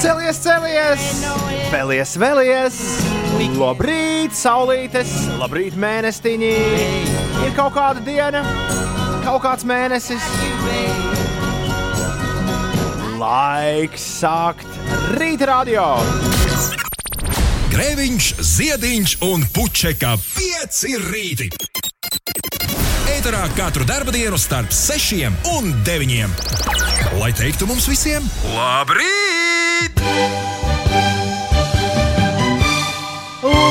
Celies, celies! Vēlies, vēlies! Labrīt, saulītes! Labrīt, mēnestiņi! Ir kaut kāda diena, kaut kāds mēnesis. Laiks sākt rīta radio! Grēviņš, Ziediņš un Puķeka 5 rīti. Eterā katru dienu starp 6 un 9. Lai teiktu mums visiem, labrīt!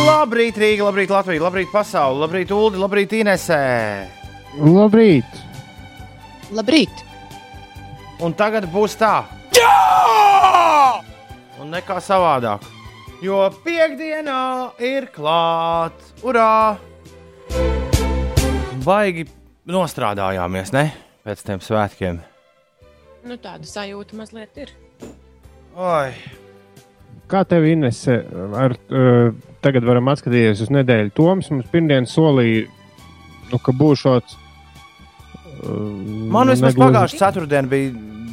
Labrīt, Rīga, labrīt, Latvija, labrīt, pasaule, labrīt, Ulu, labrīt, Inesē! Labrīt! Labrīt! Un tagad būs tā! Jā! Un nekā savādāk. Jo piekdienā ir klāts! Urā! Baigi nostrādājāmies, ne? Pēc tiem svētkiem. Nu, tāda sajūta mazliet ir. Oi! Kā tev Inese, ar, uh, tagad varam atskatīties uz nedēļu. Toms mums pirmdien solīja, nu, ka būšot. Uh, Man vismaz pagājušā ceturtdiena bija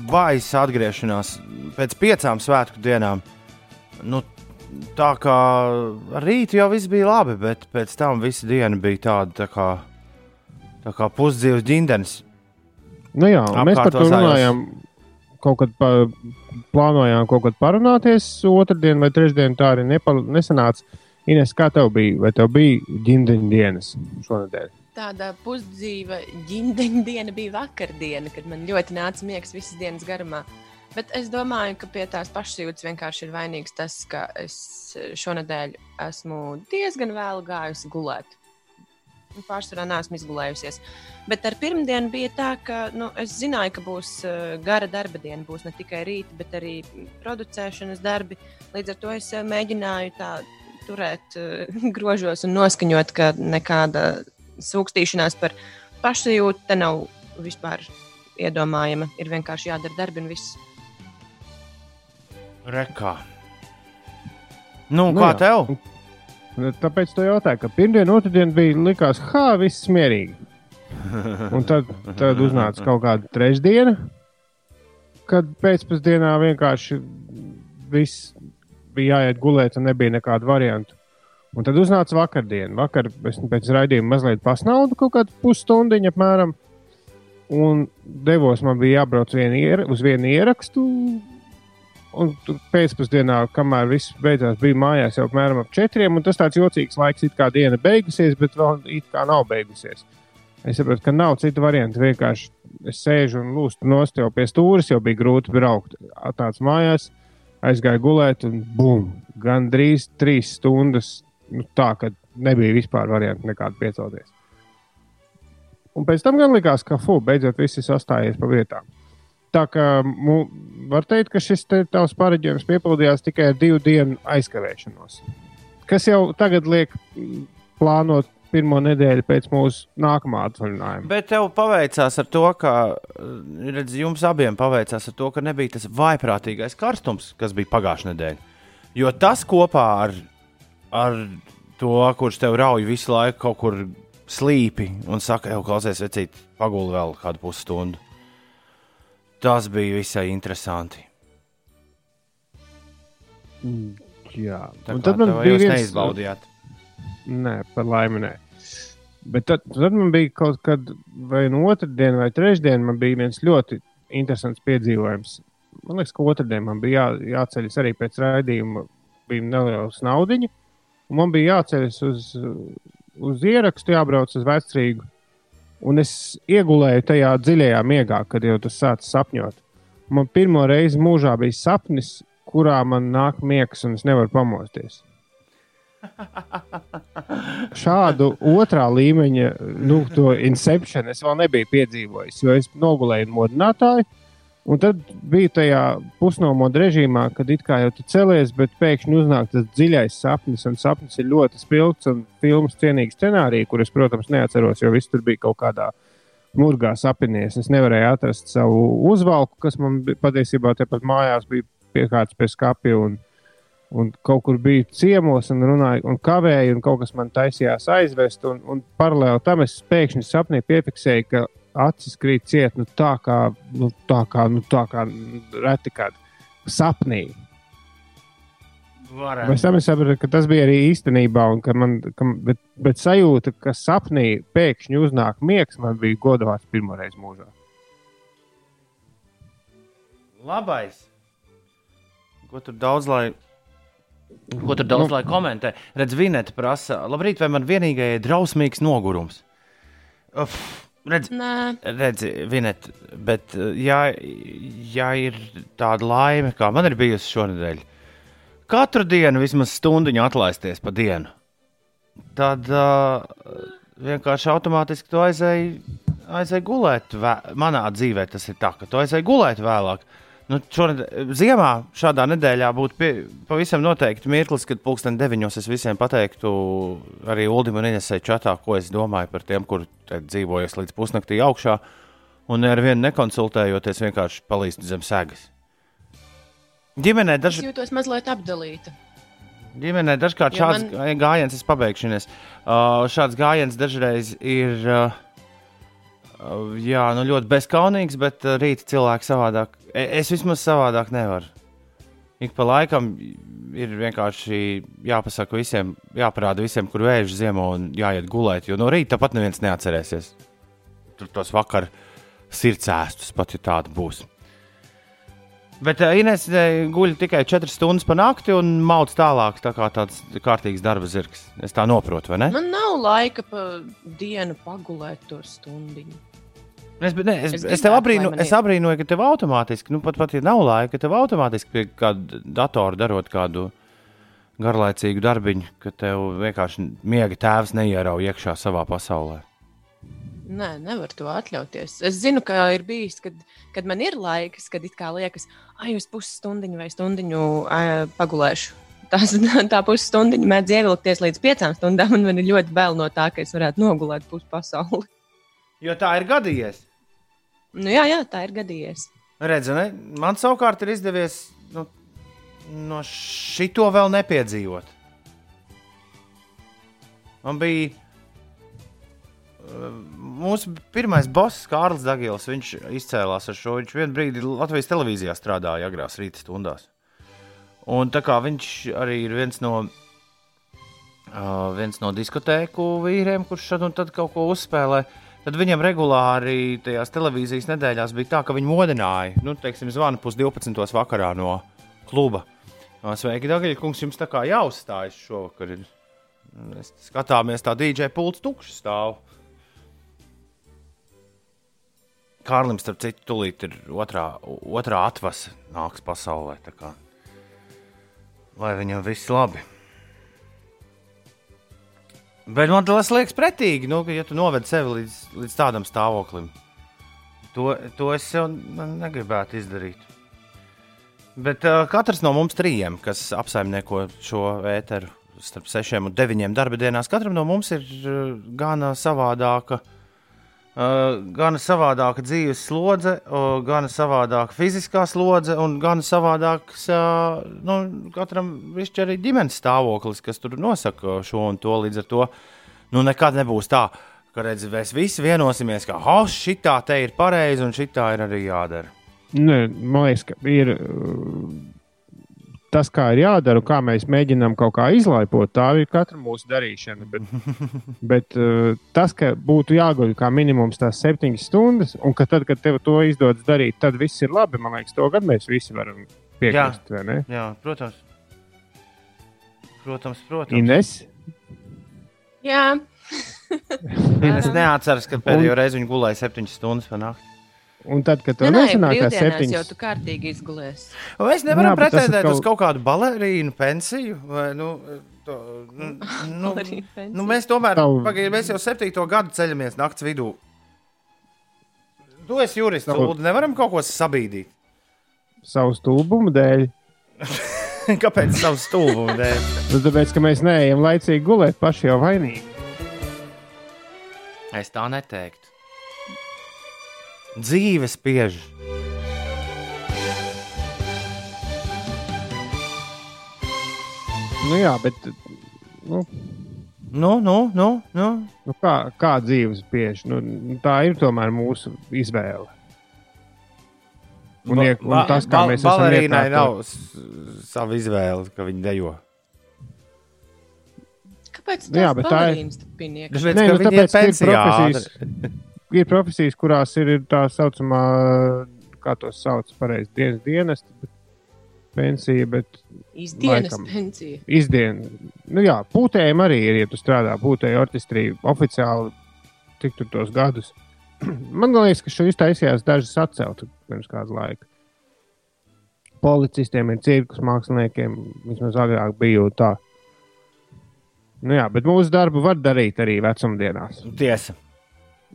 vājas atgriešanās pēc piecām svētku dienām. Nu, tā kā rītā jau viss bija labi, bet pēc tam visa diena bija tāda tā kā, tā kā pusdzīves ģindenis. Nu jā, mēs par to runājām. Kaut kad pa, plānojām kaut kad parunāties, otrdien vai trešdien tā arī nepa, nesanāca. Ines, kā tev bija? Vai tev bija ģimeņa dienas šonadēļ? Tāda pusdzīva ģimeņa diena bija vakardiena, kad man ļoti nāca miegs visas dienas garumā. Bet es domāju, ka pie tās pašsajūtas vienkārši ir vainīgs tas, ka es šonadēļ esmu diezgan vēlu gājusi gulēt. Un Pārsvarā neesmu izgulējusies. Bet ar pirmdienu bija tā, ka nu, es zināju, ka būs uh, gara darba diena. Būs ne tikai rīta, bet arī producēšanas darbi. Līdz ar to es uh, mēģināju tā turēt uh, grožos un noskaņot, ka nekāda sūkstīšanās par pašsajūtu te nav vispār iedomājama. Ir vienkārši jādara darbi un viss. Rekā. Nu, Nu kā jā. tev? Tāpēc to jautāju, ka pirmdiena, otrdiena bija likās, ha, viss mierīgi. Un tad, tad uznāca kaut kāda trešdiena, kad pēcpusdienā vienkārši viss bija jāiet gulēt, un nebija nekādu variantu. Un tad uznāca vakardiena. Vakar es pēc raidījuma mazliet pasnaudu kaut kādu pusstundu apmēram. Un devos, man bija jābrauc vien ier, uz vienu ierakstu. Un pēcpusdienā, kamēr viss beidzās, bija mājās jau apmēram ap četriem. Tas tāds jocīgs laiks, it kā diena beigusies, bet vēl it kā nav beigusies. Es saprotu, ka nav citu variantu. Vienkārši es sēžu un lūstu nost jau pie stūres, jau bija grūti braukt. Tāds mājās, aizgāju gulēt, un bum! Gan drīz trīs stundas. Nu, tā, ka nebija vispār variantu nekādu piecelties. Un pēc tam gan likās, ka fu, beidzot viss ir sastājies pa vietām. Tā kā mu, var teikt, ka šis te tavs pareģojums piepildījās tikai ar divu dienu aizkavēšanos. Kas jau tagad liek plānot pirmo nedēļu pēc mūsu nākamā atvaļinājuma. Bet tev paveicās ar to, ka redz, jums abiem paveicās ar to, ka nebija tas vaiprātīgais karstums, kas bija pagājušā nedēļa. Jo tas kopā ar, ar to, kurš tev rauj visu laiku kaut kur slīpi un saka, jau klausies, vecīt, paguli vēl kādu pusstundu. Tas bija visai interesanti. Jā, Tā tad man bija viens neizbaudījāt. Nē, par laimi. Nē. Bet tad, tad man bija kaut kad, vai no otrdienas, vai trešdienas, man bija viens ļoti interesants piedzīvojums. Man liekas, ka otrdien man bija jā, jāceļas arī pēc raidījuma, bija neliels naudiņa, man bija jāceļas uz, uz ierakstu, jābrauc uz vecrīgu. Un es iegulēju tajā dziļajā miegā, kad jau tas sācis sapņot. Man pirmo reizi mūžā bija sapnis, kurā man nāk miegs, un es nevaru pamosties. Šādu otrā līmeņa, nu, to inception es vēl nebiju piedzīvojis, jo es nogulēju modinātāju. Un tad bija tajā pusnomoda režīmā, kad it kā jau tu celies, bet pēkšņi uznāk tas dziļais sapnis, un sapnis ir ļoti spilgts un filmas cienīgs scenārijs, kurus, protams, neatceros, jo viss tur bija kaut kādā murgā sapinies. Es nevarēju atrast savu uzvalku, kas man patiesībā tepat mājās bija piekārts pie skapja. Un, un kaut kur bija ciemos, un runāja, un kavēja, un kaut kas man taisījās aizvest. Un, un paralēli tam es pēkšņi sapnī piefiksēju, ka acis krīt ciet, nu, tā kā, nu, tā kā, nu, tā kā reti kādā sapnī. Varētu. Pēc tam es sapratu, ka tas bija arī īstenībā, un ka man, ka, bet, bet sajūta, ka sapnī pēkšņi uznāk miegs, man bija godavārds pirmoreiz mūžā. Labais. Ko tur daudz lai, ko tur daudz Nu. lai komentē? Redz, Vineta prasa, labrīt, vai man vienīgajai ir drausmīgs nogurums? Uf, redz, redz, Vineta, bet uh, ja, ja ir tāda laime, kā man ir bijusi šonadēļ, katru dienu vismaz stundiņu atlaisties pa dienu, tad uh, vienkārši automātiski tu aizēji aizēj gulēt. Vē... Manā dzīvē tas ir tā, ka tu aizēji gulēt vēlāk. Nu, šonadēļ, ziemā šādā nedēļā būtu pie, pavisam noteikti mirklis, kad pulksten deviņos es visiem pateiktu, arī Ulimam un Inesai čatā, ko es domāju par tiem, kur dzīvojas līdz pusnaktī augšā, un ar vienu nekonsultējoties vienkārši palīst zem segas. Ģimenē es daž, jūtos mazliet apdalīta. ģimenē dažkārt Jo šāds man... gājiens, es pabeigšanies, uh, šāds gājiens dažreiz ir uh, jā, nu ļoti bezskaunīgs, bet uh, rīt cilvēki savādāk. e- Es vismaz savādāk nevaru. Ik pa laikam ir vienkārši jāpasaka visiem, jāparāda visiem, kur vēža ziemā un jāiet gulēt, jo no rīta tāpat neviens neatcerēsies. Tur tos vakar sirdsēstus pat, ja tāda būs. Bet Inês guļ tikai 4 stundas pa nakti un mauc tālāk, tā kā tāds kārtīgs darba zirgs. Es tā saprotu, vai ne? Man nav laika pa dienu pagulēt to stundu. Es, ne, es, Es es, tev abrīnu, es abrīnoju, ka tev automātiski, nu pat, pat ja nav laika, tev automātiski pie kāda datora darot kādu garlaicīgu darbiņu, ka tev vienkārši miega tēvs neierauj iekšā savā pasaulē. Nē, nevar to atļauties. Es zinu, ka ir bijis, kad, kad man ir laiks, kad it kā liekas, ah, uz pusstundiņu vai stundiņu ā, pagulēšu. Tas, tā pusstundiņa mēdz ievilkties līdz piecām stundām, un man ir ļoti bail no tā, ka es varētu nogulēt pusi pasauli. Jo tā ir gadījies. Nu, jā, jā, tā ir gadījies. Redzi, ne? man savukārt ir izdevies nu, no šito vēl nepiedzīvot. Man bija uh, mūsu pirmais boss, Kārlis Dagils. Viņš izcēlās ar šo. Viņš vienu brīdi Latvijas televīzijā strādāja agrās rīta stundās. Un tā kā viņš arī ir viens no, uh, viens no diskotēku vīriem, kurš šad un tad kaut ko uzspēlē, tad viņam regulāri tajās televīzijas nedēļās bija tā, ka viņi modināja, nu, teiksim, zvanu pus 12. vakarā no kluba. Sveiki, Dārgie, kungs, jums tā kā jāuzstājas šovakar. Mēs skatāmies, tā DJ pults tukšs stāv. Kārlim, starp citu, tūlīt ir otrā, otrā atvasa nāks pasaulē. Lai viņam viss labi. Bet man tas liekas pretīgi, nu, ka, ja tu noved sevi līdz, līdz tādam stāvoklim, to, to es jau ne- negribētu izdarīt. Bet uh, katrs no mums trījiem, kas apsaimnieko šo ēteru starp sešiem un deviņiem darba dienās, katram no mums ir uh, gana savādāka. Uh, gan savādāka dzīves slodze, gan savādāka fiziskā slodze, un gan savādāks uh, nu, katram višķi arī ģimenes stāvoklis, kas tur nosaka šo un to. Līdz ar to nu, nekad nebūs tā, ka redz, mēs visi vienosimies, ka oh, šī tā te ir pareizi un šī tā ir arī jādara. Nē, man liekas, ka ir tas, kā ir jādara, un kā mēs mēģinām kaut kā izlaipot, tā ir katra mūsu darīšana. Bet, bet uh, tas, ka būtu jāguļ kā minimums tās septiņas stundas, un ka tad, kad tev to izdodas darīt, tad viss ir labi. Man liekas, to gan mēs visi varam piekrist. vai ne? Jā, protams. Protams, protams. Ines, Jā, Es neatceros, ka pēdējo reizi viņi gulēja septiņas stundas pa nakti. Un tad, kad tev nesanāk brīvdienās jau septiņas, tu kārtīgi izgulēsi. Vai Mēs nevaram Jā, bet tas ir pretendēt kaut- uz kaut kādu balerīnu pensiju. Vai, nu, to, nu, nu, nu, mēs tomēr Tavu- pagaid, mēs jau septīto gadu ceļamies naktas vidū. Tu esi jurists, Tavu- Lūdzu, nevaram kaut ko sabīdīt. savu stulbumu dēļ. Kāpēc savu stulbumu dēļ? Nu, tāpēc, ka mēs neejam laicīgi gulēt, paši jau vainīgi. Es tā neteiktu. Dzīve spiež. Nu, jā, bet nu, Nu, nu, nu, nu. Nu, kā, kā dzīves bieži. Nu, tā ir tomēr mūsu izvēle. Un, iek, un tas, kā mēs esam Balerīnai nav sava izvēle, ka viņi dejo. Kāpēc Nu jā, tas bet tā ir-? Tāpēc, Nē, nu, tāpēc, ir ir profesijas- Ir profesijas, kurās ir, ir tā saucamā, kā to sauc, pareizi, dienas bet pensija, bet Izdienas Laikam. pensija. izdiena. Nu jā, pūtējiem arī ir, ja tu strādā pūtēju orķestrī oficiāli, cik tur tos gadus. Man liekas, ka šo iztaisījās dažas atcelt pirms kāda laika. Policistiem ir cirkus māksliniekiem, vismaz agrāk bija tā. Nu jā, bet mūsu darbu var darīt arī vecumdienās. Tiesa.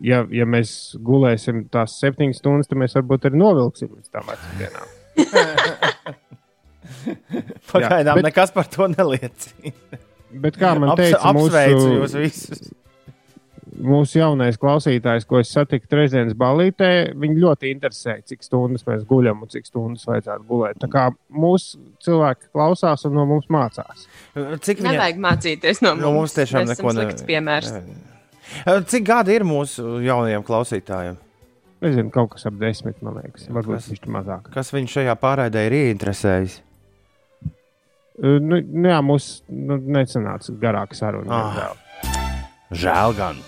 Ja, ja mēs gulēsim tās septiņas stundas, tad mēs varbūt arī novilksim līdz tam vecumdienām. Pagaidām bet- nekas par to neliecina. Bet kā man Aps, teica, apsveicu jūs mūsu, visus. mūsu jaunais klausītājs, ko es satiku trešdienas balītē, viņu ļoti interesē, cik stundas mēs guļam un cik stundas vajadzētu gulēt. Tā kā mūsu cilvēki klausās un no mums mācās. Cik viņam Nevajag mācīties no mums. No mums tiešām Mēs neko piemērs. Cik gadi ir mūsu jaunajiem klausītājiem? Nezinu, kaut kas ap desmit, man liekas, varbūt kas? viņš tur mazāk. Kas viņu šajā pārraidē ir ieinteresējis? Uh, Nu, nu jā, mums nu, nesanāca garāka saruna. Ah. Žēl gan.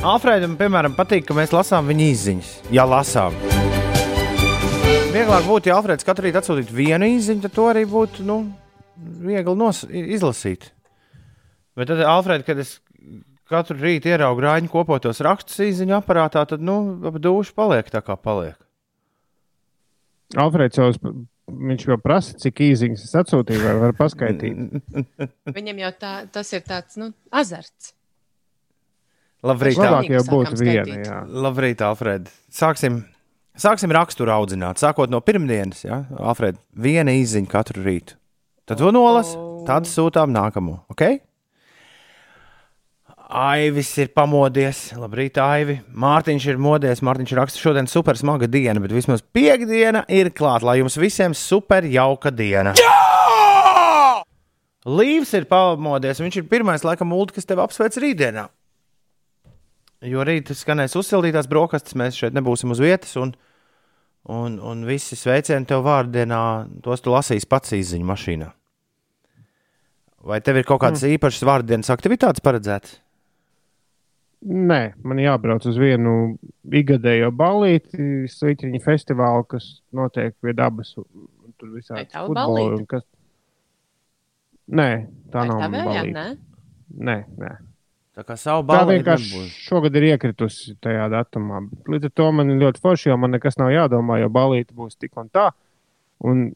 Alfredam, piemēram, patīk, ka mēs lasām viņa izziņas. Jā, lasām. Vieglāk būtu, ja Alfreds katru rītu atsūtītu vienu izziņu, tad to arī būtu nu, viegli nos, izlasīt. Bet tad, Alfred, kad es katru rītu ieraugu rāņu kopotos rakstus izziņu aparātā, tad nu, ap dušu paliek tā kā paliek. Alfrēds jau viņš jau prasa, cik īsiņas es atsūtīju, vai var paskaidrot. Viņam jau tā, tas ir tāds nu, azarts. Labrīt. Labāk jau būtu viena. Jā. Labrīt, Alfred. Sāksim, sāksim raksturu audzināt. Sākot no pirmdienas, ja? Alfred, viena izziņa katru rītu. Tad to nolas, Oh. tad sūtām nākamo. Okay? Aivis ir pamodies. Labrīt, Aivi. Mārtiņš ir modies. Mārtiņš raksta, šodien super smaga diena, bet vismaz piekdiena ir klāta, lai jums visiem super jauka diena. Jā! Līvs ir pamodies. Viņš ir pirmais, laikam, mūlte, kas tevi apsveic rītdienā. Jo rīt skanēs uzsildītās brokastis, mēs šeit nebūsim uz vietas. Un, un, un visi sveicieni tev vārdienā, tos tu lasīsi pats izziņu mašīnā. Vai tev ir kaut kādas mm. īpašas vārdienas aktivitātes paredzētas? Nē, man jābrauc uz vienu ikgadējo balīti, Svitriņu festivālu, kas notiek pie dabas. un Tur visādi un kas. Nē, tā Vai nav tā vēl, nē? Nē, nē. Tā kā savu Tā balvu vienkārši šogad ir iekritusi tajā datumā. Līdz ar to man ir ļoti forši, jo man nekas nav jādomā, jo balīti būs tik un tā. Un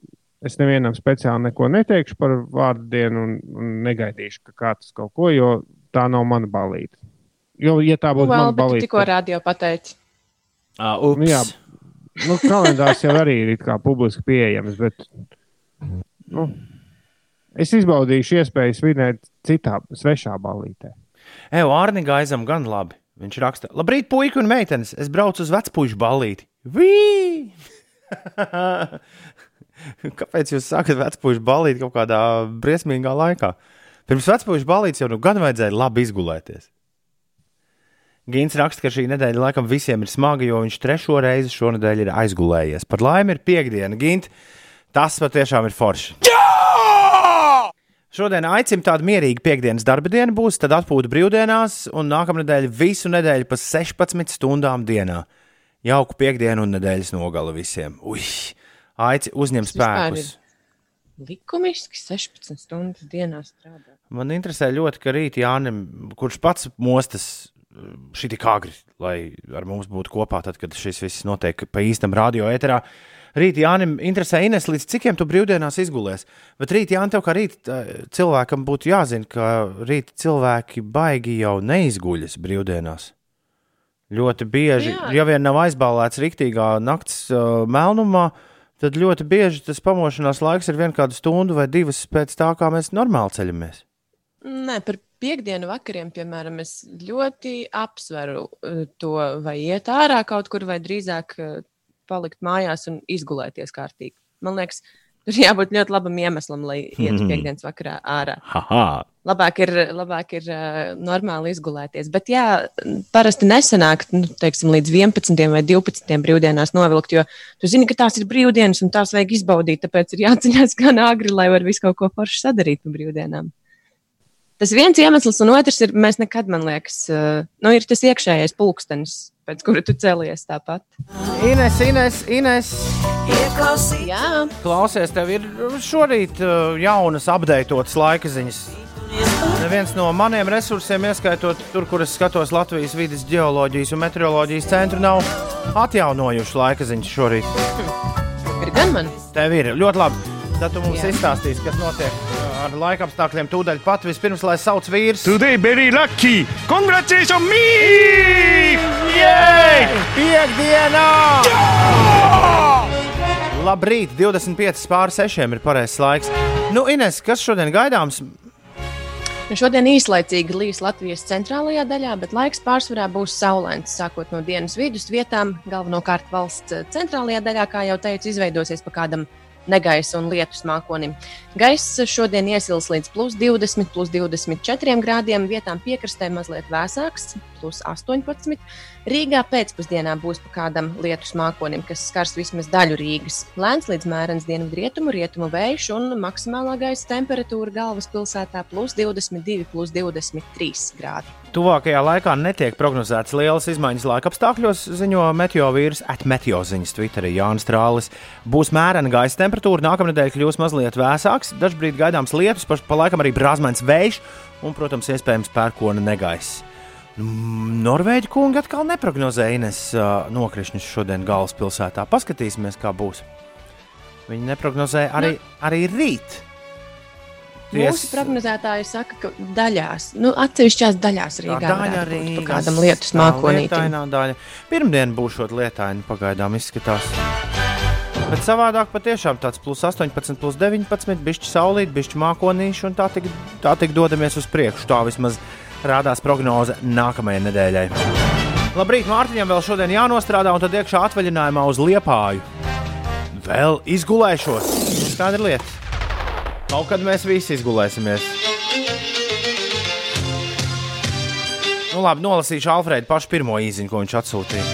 es nevienam speciāli neko neteikšu par vārdu dienu un, un negaidīšu, ka kāds kaut ko, jo tā nav mana balīte. Jo, ja tā būtu Vēl, mana bet tu balīte, tikko radio pateici. Uh, ups, Nu jā. nu, kalendārs jau arī ir kā publiski pieejams, bet nu, es izbaudīšu iespēju svinēt citā, svešā balītē. Eju, Arnija aizam gan labi. Viņš raksta, labrīt, puika un meitenes. Es braucu uz vecpuļu ballīti. Vī! Kāpēc jūs sākat vecpuļu ballīti kaut kādā briesmīgā laikā? Pirms vecpuļu ballītes jau nu gan vajadzēja labi izgulēties. Gins raksta, ka šī nedēļa laikam visiem ir smaga, jo viņš trešo reizi šonadēļ ir aizgulējies. Par laimi ir piekdiena. Gint, tas patiešām ir forši. Šodien aicinu tādu mierīgu piekdienas darba dienu būs, tad atpūta brīvdienās, un nākamā nedēļa visu nedēļu pa 16 stundām dienā. Jauku piekdienu un nedēļas nogali visiem. Ui, aici uzņem vispār spēkus. Likumiski 16 stundas dienā strādā. Man interesē ļoti, ka rīt Jānis, kurš pats mostas šī tik agri, lai ar mums būtu kopā, tad, kad šis viss notiek pa īstam radio eterā. Rīt Jānis interesē Ines, līdz cikiem tu brīvdienās izgulies. Bet rīt Jānis tev kā rīt cilvēkam būtu jāzina, ka rīt cilvēki baigi jau neizguļas brīvdienās. Ļoti bieži, Jā. ja vien nav aizbālēts rīktīgā nakts uh, melnumā, tad ļoti bieži tas pamošanās laiks ir viena kāda stunda vai divas pēc tā, kā mēs normāli ceļamies. Nē, par piekdienu vakariem, piemēram, es ļoti apsveru eh, to, vai iet ārā kaut kur, vai drīzāk eh, palikt mājās un izgulēties kārtīgi. Man liekas, tur jābūt ļoti labam iemeslam, lai ietu piekdienas vakarā ārā. Haha, Labāk ir, labāk ir uh, normāli izgulēties. Bet, jā, parasti nesanāk nu, teiksim, līdz 11 vai 12 brīvdienās novilkt, jo tu zini, ka tās ir brīvdienas un tās vajag izbaudīt. Tāpēc ir jāceļās gan agri, lai var visu kaut ko foršu sadarīt no brīvdienām. Tas viens iemesls, un otrs ir, mēs nekad, man liekas, uh, nu, ir tas iekšējais pulkstenis, pēc kura tu celies tāpat. Ines, Ines, Ines. Jā, Klausies, tev ir šorīt uh, jaunas, apdeitotas laika ziņas. Neviens no maniem resursiem, ieskaitot tur, kur es skatos Latvijas vidas geoloģijas un meteoroloģijas centru, nav atjaunojuši laika ziņas šorīt. ir gan man. Tev ir ļoti labi. Tad tu mums Jā. izstāstīsi, kas notiek ar laika apstākļiem. Tūdaļ pat vispirms, lai sauc vīrs. Today very lucky. Congratulations me! Jej! Piektdienā! Labrīt, 25 pār 6 ir pareizais laiks. Nu, Ines, kas šodien gaidāms? Nu, šodien īslaicīgi līs Latvijas centrālajā daļā, bet laiks pārsvarā būs saulains. Sākot no dienas vidus vietām, galvenokārt valsts centrālajā daļā, kā jau teicu, izveidosies pa kādam negaisa un lietus mākonim. Gaiss šodien iesils līdz plus 20, plus 24 grādiem, vietām piekrastē mazliet vēsāks, plus 18. Rīgā pēcpusdienā būs pa kādam lietus mākonim, kas skars vismaz daļu Rīgas. Lēns līdz mērens dienvidrietumu, rietumu vējš un maksimālā gaisa temperatūra galvaspilsētā plus 22, plus 23 grādi. Tuvākajā laikā netiek prognozētas lielas izmaiņas laika apstākļos, ziņo meteovīrs atmetjoziņas Twitterī Jānis Strālis. Būs mērena gaisa temperatūra, nākamnedēļ kļūs mazliet vēsāks, dažbrīd gaidāms lietus, pa laikam arī brāzmēns vējš un, protams, iespējams pērkona negaiss. Mm, Norvēģi kungi atkal neprognozēja Ines nokrišņus šodien galvaspilsētā. Paskatīsimies, kā būs. Viņi neprognozēja arī, arī rīt. Mūsu prognozētāji saka, ka daļās, nu, atsevišķās daļās Rīgā daļa būt Rīgas, kādam lietus daļa. Pirmdien būs šot lietaini, pagaidām izskatās. Bet savādāk patiešām tāds plus 18, plus 19, bišķi saulīt, bišķi mākonīši un tā tik, tā tik dodamies uz priekšu. Tā vismaz rādās prognoze nākamajai nedēļai. Labrīt, Mārtiņam vēl šodien jānostrādā un tad iekšā atvaļinājumā uz Liepāju. Vēl izgulēšos. Kāda ir lieta? Kaut kad mēs visi izgulēsimies. Nu, labi, nolasīšu Alfrēdu pašu pirmo īziņu, ko viņš atsūtīja.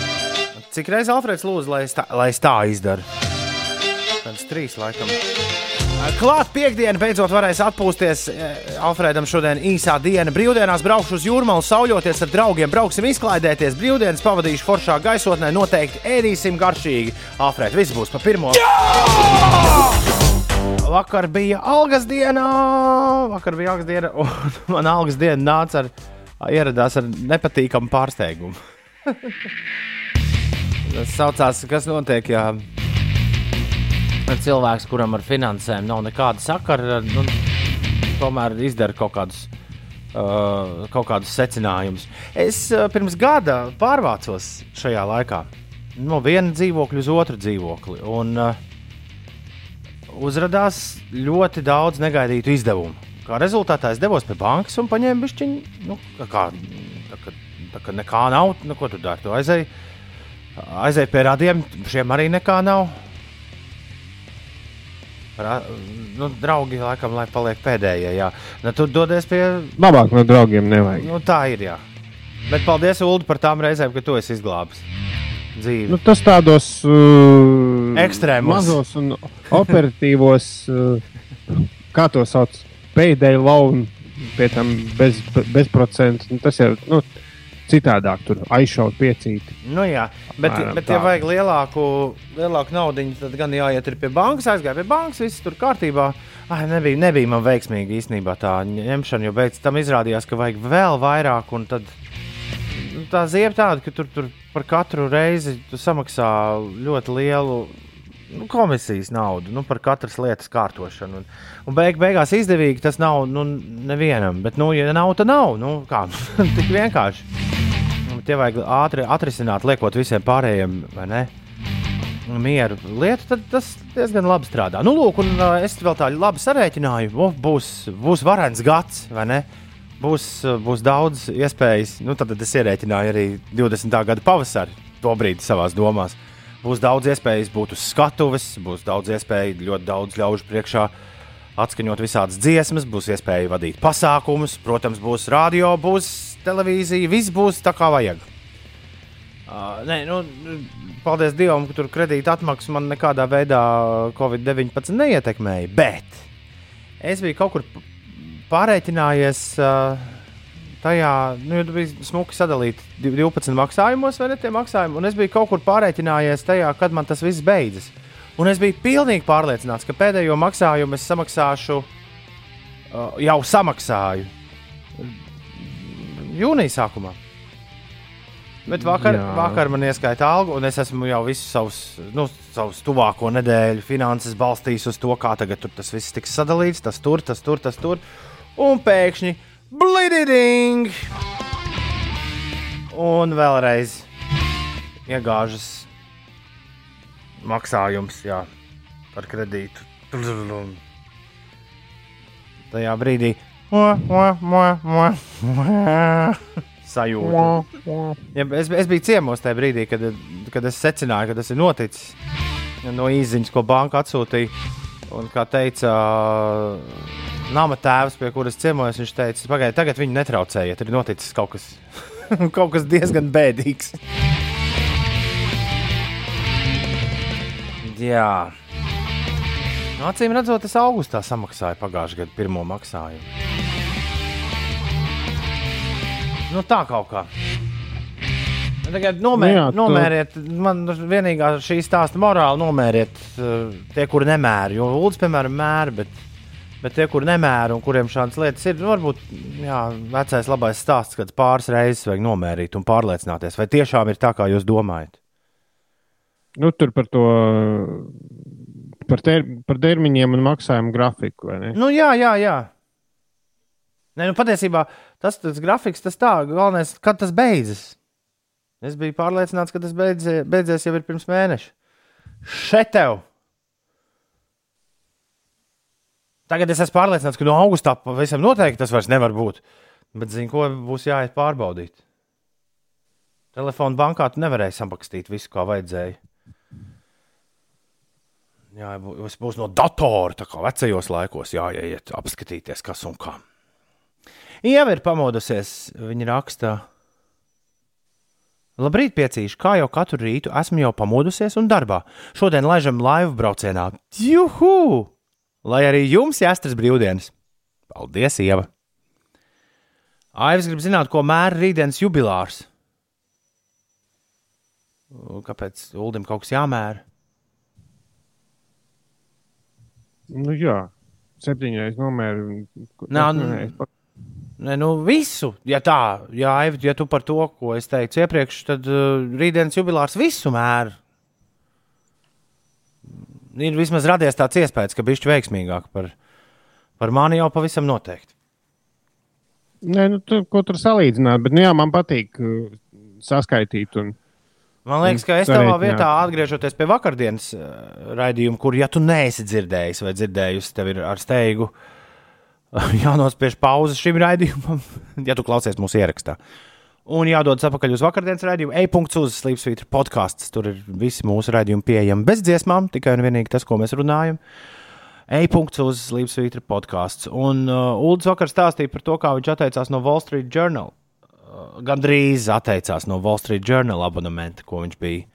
Cik reizes Alfrēds lūdza, lai es tā, lai es tā izdaru? Kāds trīs, laikam. Klāt piekdiena beidzot varēs atpūsties. Eh, Alfrēdam šodien īsā diena. Brīvdienās braukšu uz jūrmālu, sauļoties ar draugiem, brauksim izklaidēties. Brīvdienas pavadīšu foršā gaisotnē, noteikti ēdīsim garšīgi. Alfrēd, viss būs pa pirmo. Vakar bija algas diena, vakar bija algas diena, un man algas diena nāca ar, ieradās ar nepatīkamu pārsteigumu. Tas saucās, kas notiek, ja cilvēks, kuram ar finansēm nav nekāda sakara, nu, tomēr izdara kaut kādus, uh, kaut kādus secinājumus. Es uh, pirms gada pārvācos šajā laikā no viena dzīvokļa uz otru dzīvokli. Un, uh, uzrādījās ļoti daudz negaidītu izdevumu. Kā rezultātā es devos pie bankas un paņēmu bišķiņu, nu, kā, tā, kā, tā kā nekā nav, nu, ko tu dari? Tu aizēji aizēj pie radiem, šiem arī nekā nav. Ra, nu, draugi, laikam, lai paliek pēdējie. Jā. Nu, tu dodies pie. Labāk no draugiem nevajag. Nu, tā ir. Jā. Bet paldies, Ulu, par tām reizēm, ka tu esi izglābis dzīvi. Nu, tas tādos uh, Ekstrēmos. mazos un operatīvos, uh, kā to sauc, pēdējā launa, pie tam bez, bez procentu. Nu, tas jau nu, citādāk, tur aizšaut piecīti. Nu, jā, bet, Apmēram bet ja tā. vajag lielāku, lielāku naudu, tad gan jāiet pie bankas, aizgāja pie bankas, viss tur kārtībā. Ai, nebija, nebija man veiksmīgi īstenībā tā ņemšana, jo beigās tam izrādījās, ka vajag vēl vairāk. Tad, nu, tā zīme tāda, ka tur, tur par katru reizi tu samaksā ļoti lielu nu, komisijas naudu nu, par katras lietas kārtošanu. Un, un beig, beigās izdevīgi tas nav nu, nevienam. Bet, nu, ja nav, tad nav. Nu, kā, tik vienkārši. Nu, Tie vajag ātri atrisināt, liekot visiem pārējiem, vai ne? Mieru lietu, tad tas diezgan labi strādā. Nu, lūk, un uh, es vēl tā labi sarēķināju. O, būs, būs varens gads, vai ne? Būs, uh, būs daudz iespējas. Nu, tad, es ierēķināju arī 20. gada pavasari, to brīdi savā domās. Būs daudz iespējas būt uz skatuves, būs daudz iespēju ļoti daudz ļaužu priekšā atskaņot visādas dziesmas, būs iespēja vadīt pasākumus, protams, būs radio, būs televīzija, viss būs tā kā vajag. Uh, nē, nu, paldies Dievam, ka tur kredīta atmaksa man nekādā veidā Covid-19 neietekmēja. Bet es biju kaut kur pārreikinājies uh, tajā, nu, tur bija smuki sadalīti div- 12 maksājumos, vai ne tie maksājumi. Un es biju kaut kur pārreikinājies tajā, kad man tas viss beidzas. Un es biju pilnīgi pārliecināts, ka pēdējo maksājumu es samaksāšu, uh, jau samaksāju jūnija sākumā. Bet vakar, Jā. vakar man ieskaita algu, un es esmu jau visu savus, nu, savus tuvāko nedēļu finanses balstījis uz to, kā tagad tas viss tiks sadalīts. Tas tur, tas tur, tas tur. Un pēkšņi blīding! Un vēlreiz iegāžas maksājums jā, par kredītu. Tajā brīdī sajūta. Ja, es, es biju ciemos tajā brīdī, kad, kad es secināju, ka tas ir noticis. No īsiņas, ko banka atsūtīja. Un, kā teica nama tēvs, pie kuras ciemojos, viņš teica, pagaidiet, tagad viņi netraucējiet, ir noticis kaut kas, kaut kas diezgan bēdīgs. Jā. Nu, Acīm redzot, es augustā samaksāju pagājušā gada pirmo maksājumu. Nu, tā kaut kā. Tagad nomēr, Nu jā, tu- nomēriet, man vienīgā šī stāsta morāli nomēriet uh, tie, kuri nemēra. Jo Lūdzu, piemēram, mēra, bet, bet tie, kuri nemēra un kuriem šādas lietas ir, nu, varbūt jā, vecais labais stāsts, kad pāris reizes vajag nomērīt un pārliecināties, vai tiešām ir tā, kā jūs domājat. Nu, tur par to, par, ter, par termiņiem un maksājumu grafiku. Nu, jā, jā, jā. Nē, nu, patiesībā tas, tas grafiks, tas tā, galvenais, kad tas beidzas. Es biju pārliecināts, ka tas beidzie, beidzies jau ir pirms mēneša. Šeit tev! Tagad es esmu pārliecināts, ka no augustā pavisam noteikti tas vairs nevar būt. Bet, zinu, ko būs jāiet pārbaudīt. Telefona bankā tu nevarēji samakstīt visu, kā vajadzēja. Jā, bū- tas būs no datora, tā kā vecajos laikos jāiet, apskatīties, kas un kā. Ieva ir pamodusies, viņa raksta. Labrīt, piecīši, kā jau katru rītu esmu jau pamodusies un darbā. Šodien laižam laivu braucienā. Juhu! Lai arī jums jāstras brīvdienas. Paldies, Ieva! Aivs grib zināt, ko mēra rītdienas jubilārs. Kāpēc Ulim kaut kas jāmēra? Nu, jā, septiņreiz nomēru. Nā, nu- Nē, nu visu. Ja tā, ja, ja tu par to, ko es teicu iepriekš, tad uh, rītdienas jubilārs visu mēra. Ir vismaz radies tāds iespējas, ka bišķi veiksmīgāk par, par mani jau pavisam noteikti. Nē, nu, tu, ko tur salīdzināt, bet nu, jā, man patīk uh, saskaitīt. Un, Man liekas, ka es tavā vietā, atgriežoties pie vakardienas uh, raidījuma, kur, ja tu neesi dzirdējis vai dzirdējusi, tev ir ar steigu jānospiež pauze šim raidījumam, ja tu klausies mūsu ierakstā. Un jādodas atpakaļ uz vakardienas raidījumu. E-punkts uz Slimsvītra podkāsts. Tur ir visi mūsu raidījumi pieejami bez dziesmām, tikai un vienīgi tas, ko mēs runājam. E-punkts uz Slimsvītra podkāsts. Un uh, Ulrichs vakar stāstīja par to, kā viņš atteicās no Wall Street Journal. Uh, gandrīz atteicās no Wall Street Journal abonementa, ko viņš bija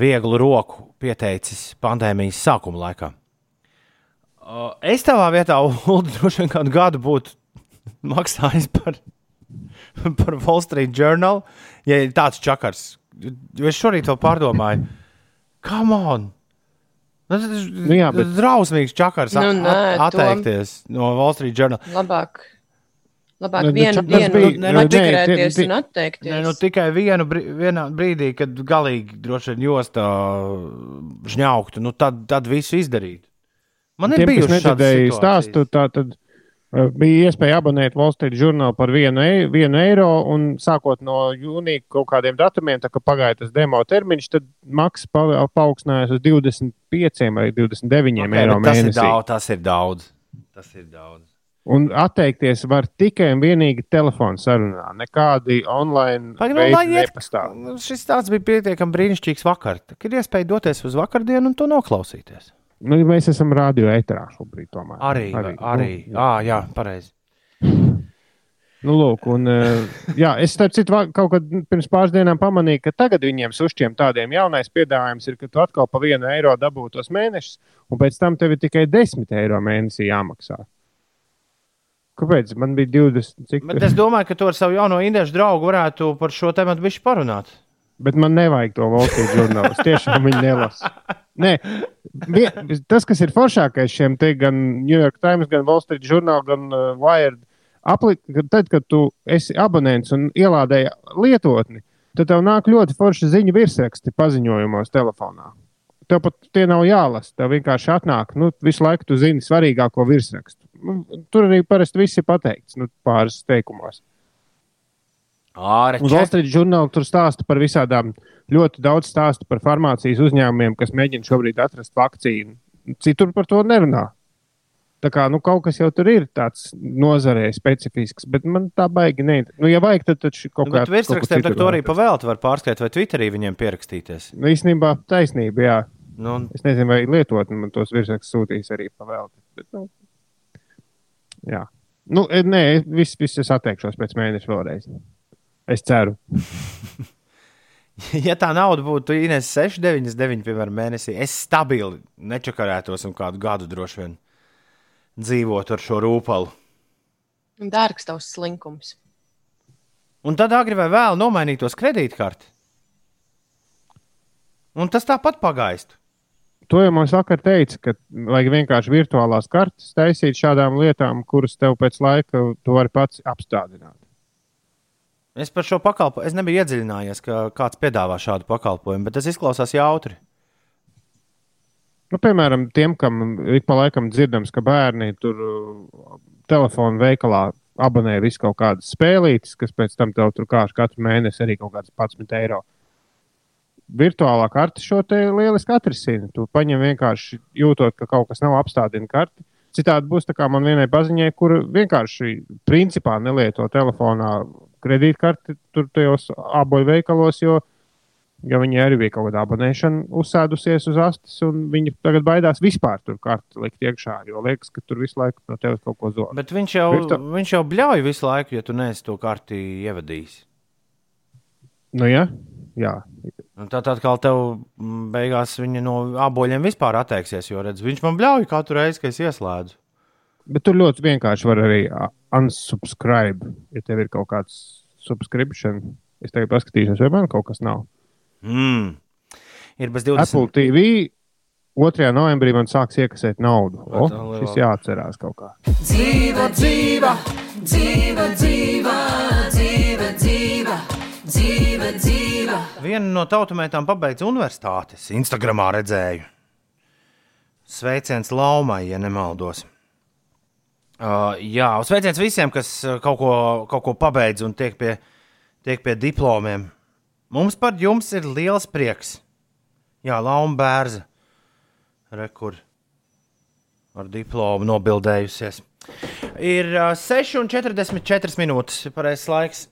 vieglu roku pieteicis pandēmijas sākuma laikā. Uh, es tavā vietā, Ulu, droši vien kādu gadu būtu maksājis par, par Wall Street Journal, ja ir tāds čakars. Es šorīt to pārdomāju. Come on! Nu, tas ir Nu jā, bet- drausmīgs čakars Nu, nē, atteikties no Wall Street Journal. Labāk, labāk Nu, vienu dienu bija- nu, atcerēties tikai- un atteikties. Nē, nu, tikai vienu vienā brīdī, kad galīgi droši vien jostā žņauktu, nu, tad, tad visu izdarītu. Man ir bijuši nedzirdēja stāstu, tā tad uh, bija iespēja abonēt Wall Street Journal par vienu, e vienu eiro, un sākot no jūnija kaut kādiem datumiem, tā kā pagāja tas demo termiņš, tad maksa pa, paaugstinājās uz 25 vai 29 Okay, eiro tas, ir mēnesī. daudz, tas ir daudz. Tas ir daudz. Un atteikties var tikai un vienīgi telefona sarunā. Nekādi online nepastāv. Šis tāds bija pietiekami brīnišķīgs vakar. Tad ir iespēja doties uz vakardienu un to noklausīties. Nu, mēs esam radio eterā šobrīd. Tomēr. Arī, arī. arī. Nu, Ah, jā, pareizi. Nu, lūk, un, jā, es starp citu kaut kad pirms pāris dienām pamanīju, ka tagad viņiem sušķiem tādiem jaunais piedāvājums ir, ka tu atkal pa vienu eiro dabū tos mēnešus, un pēc tam tev ir tikai 10 eiro mēnesī jāmaksā. Kāpēc? Man bija 20. Cik... Bet es domāju, ka tu ar savu jauno indiešu draugu varētu par šo tēmu bišķi parunāt. Bet man nevajag to Street žurnālu. Tiešām viņu nelasu. Nē, tas, kas ir foršākais šiem te gan New York Times, gan Wall Street Journal, gan uh, Wired, aplik, tad, kad tu esi abonents un ielādēji lietotni, tad tev nāk ļoti forši ziņu virsraksti paziņojumos telefonā. Tev pat tie nav jālasa. Tev vienkārši atnāk, nu, visu laiku tu zini svarīgāko virsrakstu. Nu, tur arī parasti viss ir pateikts, nu, pāris teikumos. Āre, Uz Street žurnāla tur stāsta par visādām, ļoti daudz stāsta par farmācijas uzņēmumiem, kas mēģina šobrīd atrast vakcīnu. Citur par to nerunā. Tā kā nu, kaut kas jau tur ir tāds nozarē specifisks, bet man tā baigi nē. Nu, ja vajag, tad, tad šī kaut Nu, kā bet virsrakstiem tā to arī pavēlti var pārskatīt, vai Twitterī viņiem pierakstīties. Nu, īstenībā taisnība, jā. Nu, un- Es nezinu, vai lietotni man tos virsrakstus sūtīs arī pavēlti. Bet, nu, jā. Nu, e, nē, viss, viss es atteikšos pēc mēneša vēlreiz. Es ceru. ja tā nauda būtu Ines 6,99 piemēram mēnesī, es stabili nečakarētos un kādu gadu droši vien dzīvotu ar šo rūpalu. Dārgs tavs slinkums. Un tad agri vai vēl nomainītos kredītkarti. Un tas tāpat pagaistu. To jau mums vakar teica, ka vajag vienkārši virtuālās kartes taisīt šādām lietām, kuras tev pēc laika tu vari pats apstādināt. Es par šo pakalpojumu, es nebiju iedziļinājies, ka kāds piedāvā šādu pakalpojumu, bet tas izklausās jautri. Nu, piemēram, tiem, kam ik pa laikam dzirdams, ka bērni tur uh, telefonu veikalā abonē visu kaut kādas spēlītes, kas pēc tam tev tur kāš katru mēnesi arī kaut kāds 11 eiro. Virtuālā karte šo te lieliski atrisina. Tu paņem vienkārši jūtot, ka kaut kas nav apstādina karti. Citādi būs tā kā man vienai paziņai, kur vienkārši principā nelieto telefonā kredītkarti tur tajos aboļu veikalos, jo, jo viņi arī bija kaut kāda abonēšana uzsēdusies uz astes, un viņi tagad baidās vispār tur karti likt iekšā, jo liekas, ka tur visu laiku no tevis kaut ko zog. Bet viņš jau, Virtu- viņš jau bļauj visu laiku, ja tu neesi to karti ievadījis. Nu, ja? Jā, Un Tad atkal tev mm, beigās viņa no aboļiem vispār atteiksies, jo redz, viņš man bļauj katru reizi, kad es ieslēdzu. Bet tur ļoti vienkārši var arī unsubscribe, ja tev ir kaut kāds subscription. Es tagad paskatīšos, vai man kaut kas nav. Mm. Ir bez 20. Apple TV 2. novembrī man sāks iekasēt naudu. O, lielā- šis jāatcerās kaut kā. Dzīva, dzīva, dzīva, dzīva, dzīva, dzīva, dzīva, dzīva. Viena no tautumētām pabeidza universitātes. Instagramā redzēju. Sveiciens Laumai, ja nemaldos. Uh, jā, sveiciens visiem, kas uh, kaut ko, kaut ko pabeidz un tiek pie, tiek pie diplomiem. Mums par jums ir liels prieks. Jā, Lauma bērza. Rekur ar diplomu nobildējusies. Ir uh, 6,44 minūtes. Pareizais laiks.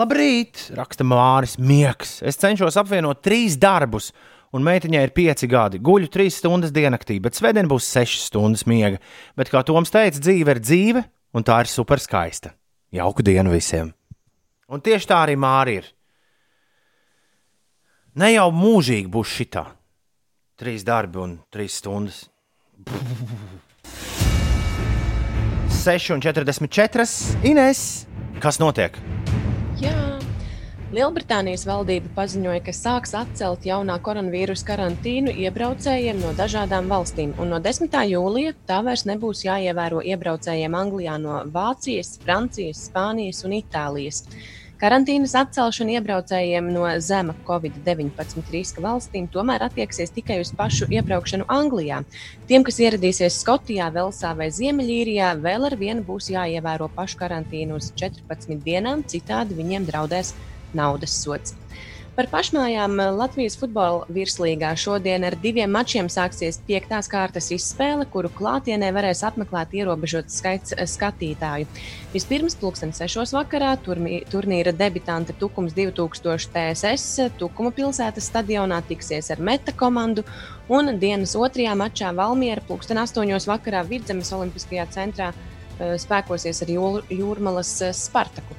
Labrīt, raksta Māris Miegs. Es cenšos apvienot trīs darbus, un meitiņai ir pieci gadi. Guļu trīs stundas diennaktī, bet svētdien būs sešas stundas miega. Bet, kā Toms teica, dzīve ir dzīve, un tā ir super skaista. Jauku dienu visiem! Un tieši tā arī Māri ir. Ne jau mūžīgi būs šitā. Trīs darbi un trīs stundas. 6,44. Ines, kas notiek? Jā. Lielbritānijas valdība paziņoja, ka sāks atcelt jaunā koronavīrusa karantīnu iebraucējiem no dažādām valstīm, un no 10. jūlija tā vairs nebūs jāievēro iebraucējiem Anglijā no Vācijas, Francijas, Spānijas un Itālijas. Karantīnas atcelšana iebraucējiem no zema Covid-19 riska valstīm tomēr attieksies tikai uz pašu iebraukšanu Anglijā. Tiem, kas ieradīsies Skotijā, Velsā vai Ziemeļīrijā, vēl ar vienu būs jāievēro pašu karantīnu uz 14 dienām, citādi viņiem draudēs naudas sots. Par pašmājām eh, Latvijas futbola virslīgā šodien ar diviem mačiem sāksies piektās kārtas izspēle, kuru klātienē varēs apmeklēt ierobežots skaits eh, skatītāju. Vispirms, pulksten 6. vakarā, turmī- turnīra debitante Tukums 2000 TSS Tukuma pilsētas stadionā tiksies ar Meta komandu, un dienas otrajā mačā Valmiera pulksten 8. vakarā Vidzemes Olimpiskajā centrā eh, spēkosies ar Jūr- Jūrmalas Spartaku.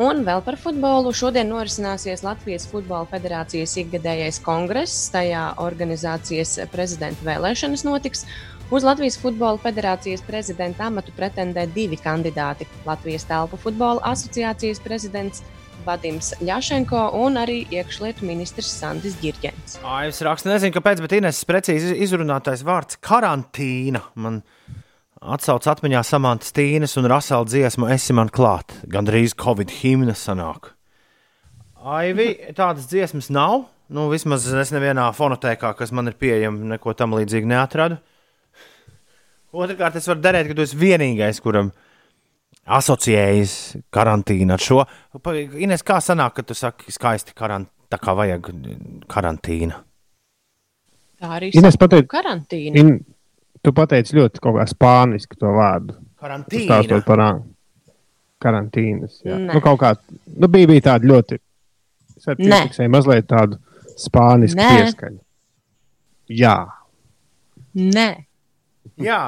Un vēl par futbolu. Šodien norisināsies Latvijas Futbola Federācijas ikgadējais kongress. Tajā organizācijas prezidenta vēlēšanas notiks. Uz Latvijas Futbola Federācijas prezidenta amatu pretendē divi kandidāti - Latvijas Telpu futbola asociācijas prezidents Vadims Ļašenko un arī iekšlietu ministrs Sandis Girģents. Aivs raksta, nezinu, kāpēc, bet Ines precīzi izrunātais vārds - karantīna. Man atsauc atmiņā Samantas Tīnes un Rasela dziesmu Esi man klāt. Gan drīz Covid himna sanāk. Aivi, tādas dziesmas nav. Nu, vismaz es nevienā fonotēkā, kas man ir pieejama, neko tam līdzīgu neatradu. Otrakārt, es varu derēt, ka tu esi vienīgais, kuram asociējas karantīna ar šo. Ines, kā sanāk, ka tu saki skaisti karantīna, tā kā vajag karantīna? Tā arī pateic- karantīna. In, tu pateici ļoti kaut kā spāniski to vārdu. Karantīna. Stāstot par karantīnas. Nu, kaut kā, nu, bija, bija tāda ļoti. Es piefiksēju mazliet tādu spānisku Nē. pieskaņu. Jā, Nē, Jā,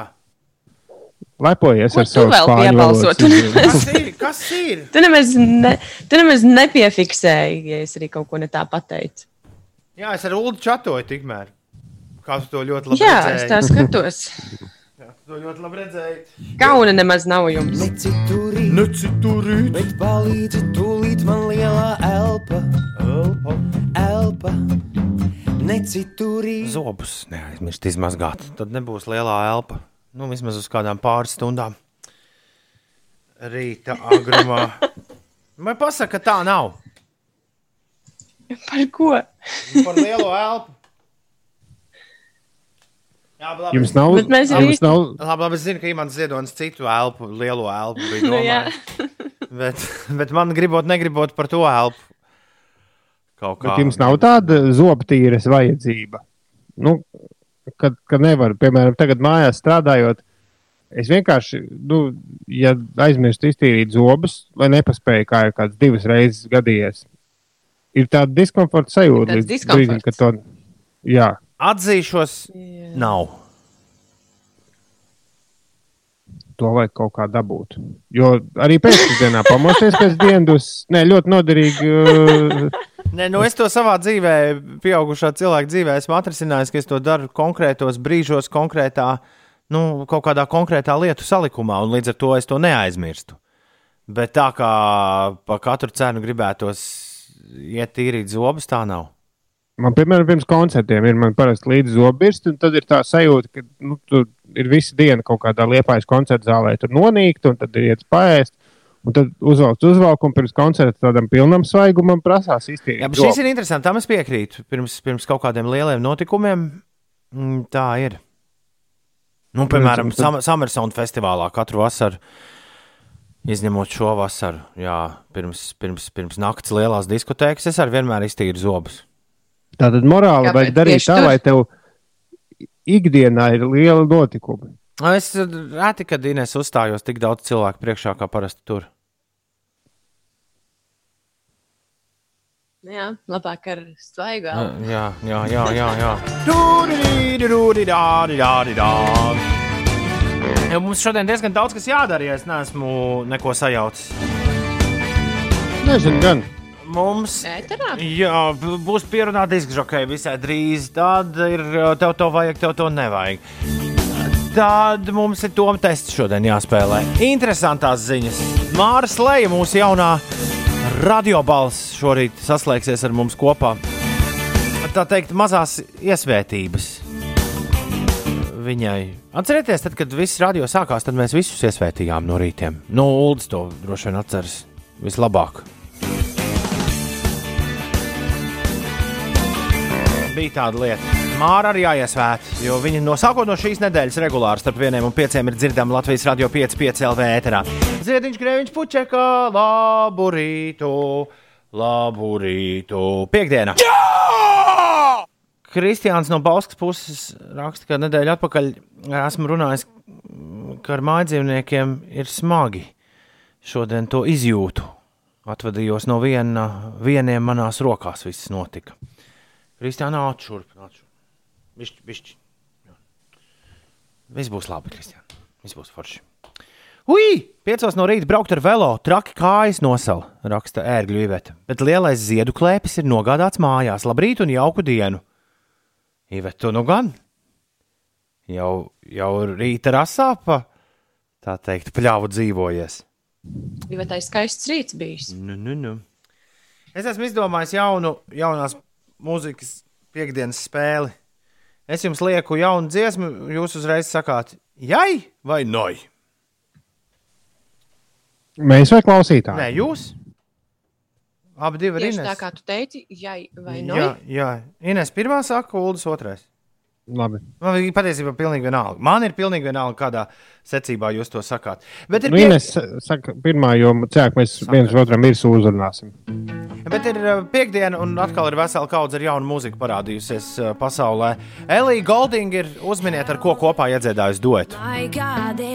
lepojies Ko ar tu savu vēl spāņu izrunu. kas ir? Kas ir? tu nemaz, ne, tu nemaz nepiefiksēji, ja es arī kaut ko ne tā pateicu. Jā, es ar Ulu čatoju tikmēr. Kā tu to ļoti labi Jā, redzēji? es tā skatos. Tu to ļoti labi redzēji. Kauna nemaz nav jums. Neciturīt, Nu, citurīt. bet palīdzi tūlīt man lielā elpa, Elpa. elpa. Neciturīt, Zobus neaizmirst izmazgāt. Tad nebūs lielā elpa. Nu, vismaz uz kādām pāris stundām. Rīta agrumā. Vai pasaka, ka tā nav? Par ko? Par lielo elpu. Jā, labi. Jums nav, Bet mēs jums arī- nav, Labi, labi, es zinu, ka Imants Ziedonis citu elpu, lielo elpu bija Nu, domājis. bet, bet man gribot, negribot par to elpu. Kaut kā. bet jums nav tāda zobtīras vajadzība. Nu, kad, kad nevaru, piemēram, tagad mājās strādājot, es vienkārši, nu, ja aizmirstu iztīrīt zobus, vai nepaspēju, kā ir kāds divas reizes gadījies, ir tāda diskomforta sajūta. Līdz brīdim, diskomforts. kad to, jā, Atzīšos, nav. to vajag kaut kā dabūt. Jo arī pēcpusdienā pamosties pēc dienas, ne, ļoti noderīgi. uh, Nē, nu es to savā dzīvē, pieaugušā cilvēka dzīvē, esmu atrisinājis, ka es to daru konkrētos brīžos, konkrētā, nu, kaut kādā konkrētā lietu salikumā, un līdz ar to es to neaizmirstu. Bet tā kā pa katru cenu gribētos iet tīrīt zobus, tā nav. Man, piemēram, pirms koncertiem ir parasti līdzi zobirsti, un tad ir tā sajūta, ka nu, tur ir visa diena kaut kādā liepājas koncerta zālē, tur nonīkt, un tad ir iet paēst. Un tad uzvelkt uzvalkumu pirms koncerta tādam pilnam svaigumam prasās iztīrīt. Jā, bet šis ir interesants. Tam es piekrītu. Pirms, pirms kaut kādiem lieliem notikumiem mm, tā ir. Nu, piemēram, Sam Summersona festivālā katru vasaru, izņemot šo vasaru, jā, pirms, pirms, pirms naktas lielās diskotēkas, es arī vienmēr iztīru zobus. Tātad morāli Kāpēc vajag darīt tieši tā, tur? lai tev ikdienā ir liela notikuma. Es reti, kad Inês uzstājos tik daudz cilvēku priekšā, kā parasti tur. Jā, labāk ar svaigu. elpu. Jā, jā, jā, jā. jā. Ja Mums šodien diezgan daudz kas jādara, ja es neesmu neko sajaucis. Nezinu, gan. Mums Ēterā? jā, būs pierunāta diskžokēja visai drīz. Tad ir tev to vajag, tev to nevajag. Tad mums ir tom tests šodien jāspēlē. Interesantās ziņas. Māra Slēja, mūsu jaunā radiobalss, šorīt saslēgsies ar mums kopā. Tā teikt, mazās iesvētības viņai. Atcerieties, tad, kad viss radio sākās, tad mēs visus iesvētījām no rītiem. No Ulas to droši vien atceras vislabāk. Bija tāda lieta. Māra arī jāiesvēt, jo viņi no sākot no šīs nedēļas regulāri starp vieniem un pieciem ir dzirdami Latvijas radio 5, 5 LV ēterā. Ziediņš, grēviņš, puķeka, labu rītu! Labu rītu. Piektdiena. Kristiāns no Bauskas puses raksta, ka nedēļa atpakaļ esmu runājis, ka ar mājdzīvniekiem ir smagi. Šodien to izjūtu. Atvadījos no viena, vieniem manās rokās, viss notika. Kristiāna atšurp, atšurp. Bišķi, bišķi. Jā. Viss būs labi, Kristiāna. Viss būs forši. Ui! Piecos no rīta braukt ar velo, traki kājas nosala, raksta ērgļu iveta. Bet lielais ziedu klēpis ir nogādāts mājās. Labrīt un jauku dienu! Ivet, tu nu gan? Jau, jau rīta rasā pa, tā teikt, pļāvu dzīvojies. Ir skaists rīts bijis. Nu, nu, nu. Es esmu izdomājis jaunu, jaunās mūzikas piekdienas spēli. Es jums lieku jaunu dziesmu, jūs uzreiz sakāt, jai vai noj? Mēs vai klausītāji? Nē, jūs? Abi divi ir tā kā tu teici, jai vai Jā, noj. jā. Ines pirmā saka, Uldis otrais. Labi. Man ir patiesībā pilnīgi vienalga. Man ir pilnīgi vienalga, kādā secībā jūs to sakāt. Bet ir, Nu, pie... Ines saka, pirmā, jo cilvēki mēs viens otram ir uzrunāsim. Bet ir uh, piekdiena, un atkal ir vesela kaudze ar jaunu mūziku parādījusies uh, pasaulē. Elija Golding ir uzminiet, ar ko kopā iedziedājusi duetu.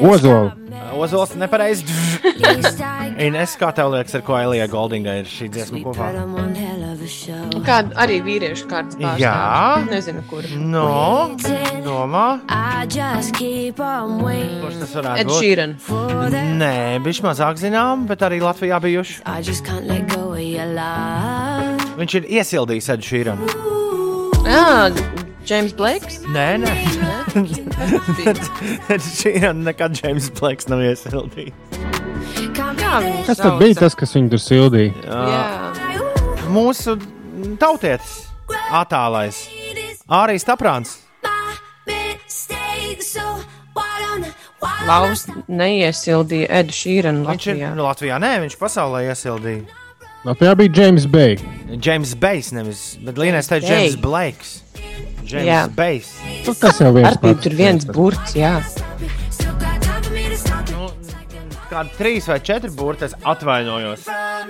Ozola. Ozols nepareizi. Ines, kā tev liekas, ar ko Elija Goldinga ir šī dziesma kopā? Kāda arī vīriešu kārtas pārstāvja. Jā. Nezinu, kur. No, domā, kurš tas varētu Ed būt? Sheeran. Nē, viņš mazāk zinām, bet arī Latvijā bijuši. Viņš ir iesildījis Edu Šīranu. Ah, James Blakes. Nē, nē. Edu Šīranu nekad Džeims Blakes nav iesildījis. Jā, Kas tad bija tas, kas viņu tur sildīja? Jā. Mūsu tautietis, attālais, Ārijas Taprāns. Laus neiesildīja Edu Šīranu Viņš ir Latvijā. nu, Latvijā, nē, viņš pasaulē iesildīja. Latvijā bija James Bay. James Bejs, nevis, bet Līnēs teica. James Blakes. Jā. James Bejs. Nu, Tas jau viens pats. tur viens burts, jā. Nu, kādi trīs vai četri burti, es atvainojos.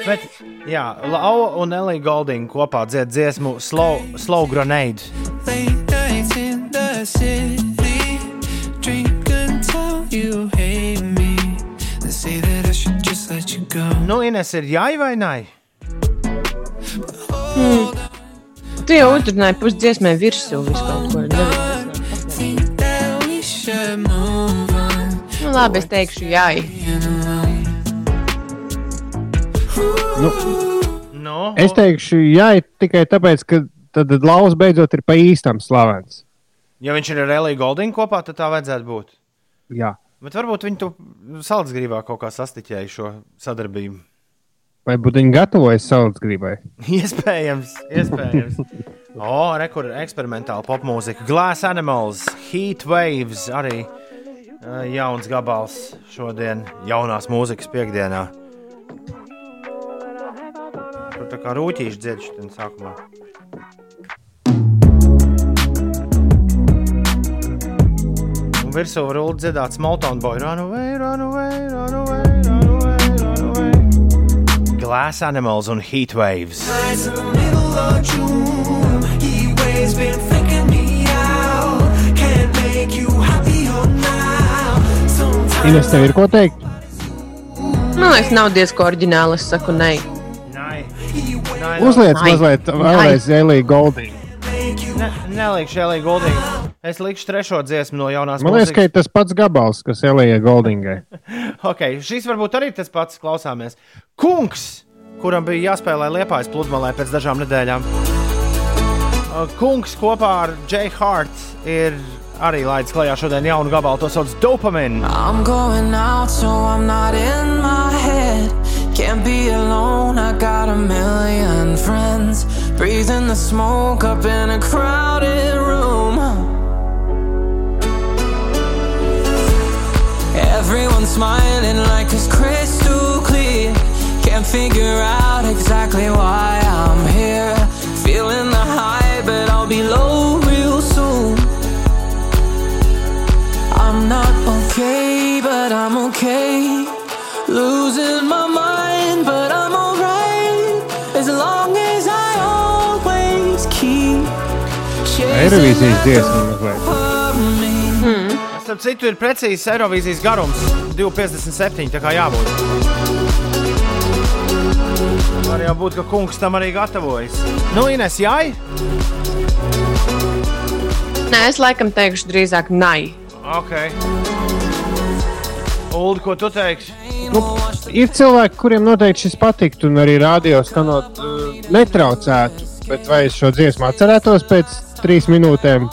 Bet, jā, Lau un Elija Golding kopā dzied dziesmu Slow, slow Grenade. Nu, Ines ir jāi vai nai? Tu jau uzrunāji pusdziesmē virsū visu kaut ko. Nu, labi, es teikšu, jā. Nu, Es teikšu, jā, tikai tāpēc, ka tad Laus beidzot ir pa īstam slavens. ja viņš ir ar Eliju Golding kopā, tad tā vajadzētu būt. Jā. Bet varbūt viņi to saldsgrībā kaut kā sastiķēja šo sadarbību. Vai būtu viņi gatavojas saldsgrībai? Iespējams, iespējams. O, oh, rekur eksperimentāla popmūzika. Glass Animals, Heat Waves, arī uh, jauns gabals šodien, jaunās mūzikas piekdienā. Tur tā kā rūtīši dziedāšu tam sākumā. Un virsū var būt dziedāts Moltona boy. Run away, run away, run away, run away, run away. Glass Animals un Heat Waves. Ines, tev ir ko teikt? Man liekas, nav diezgan oriģināli. Es saku, nē. Uzliec mazliet vēlreiz Elija Golding. Ne, nelikšu Elīju Goldingu. Es likšu trešo dziesmu no jaunās Man liekas, ka tas pats gabals, kas Elija Goldingai. Okay, šis varbūt arī tas pats klausāmies. Kungs, kuram bija jāspēlē liepājas pludmalē pēc dažām nedēļām. Uh, Kungs kopā ar Jay Hart ir arī laidis klajā šodien jaunu gabalu. To sauc Dopamine. I'm going out, so I'm not in my head. Can't be alone, I got a million friends. Breathing the smoke up in a crowded room. Everyone's smiling like it's crystal clear. Can't figure out exactly why I'm here. Feeling the high, but I'll be low real soon. I'm not okay, but I'm okay. Losing my mind, but I'm alright. As long as I always keep. Chasing Starp citu, ir precīzs Eirovīzijas garums - 2,57. Tā kā jābūt. Var jau būt, ka kungs tam arī gatavojas. Nu, Ines, jāi? Nē, es laikam teikšu drīzāk nai. Ok. Ulu, ko tu teiksi? Nu, ir cilvēki, kuriem noteikti šis patiktu, un arī rādio skanot uh, netraucētu. Bet vai es šo dziesmu atcerētos pēc trīs minūtēm?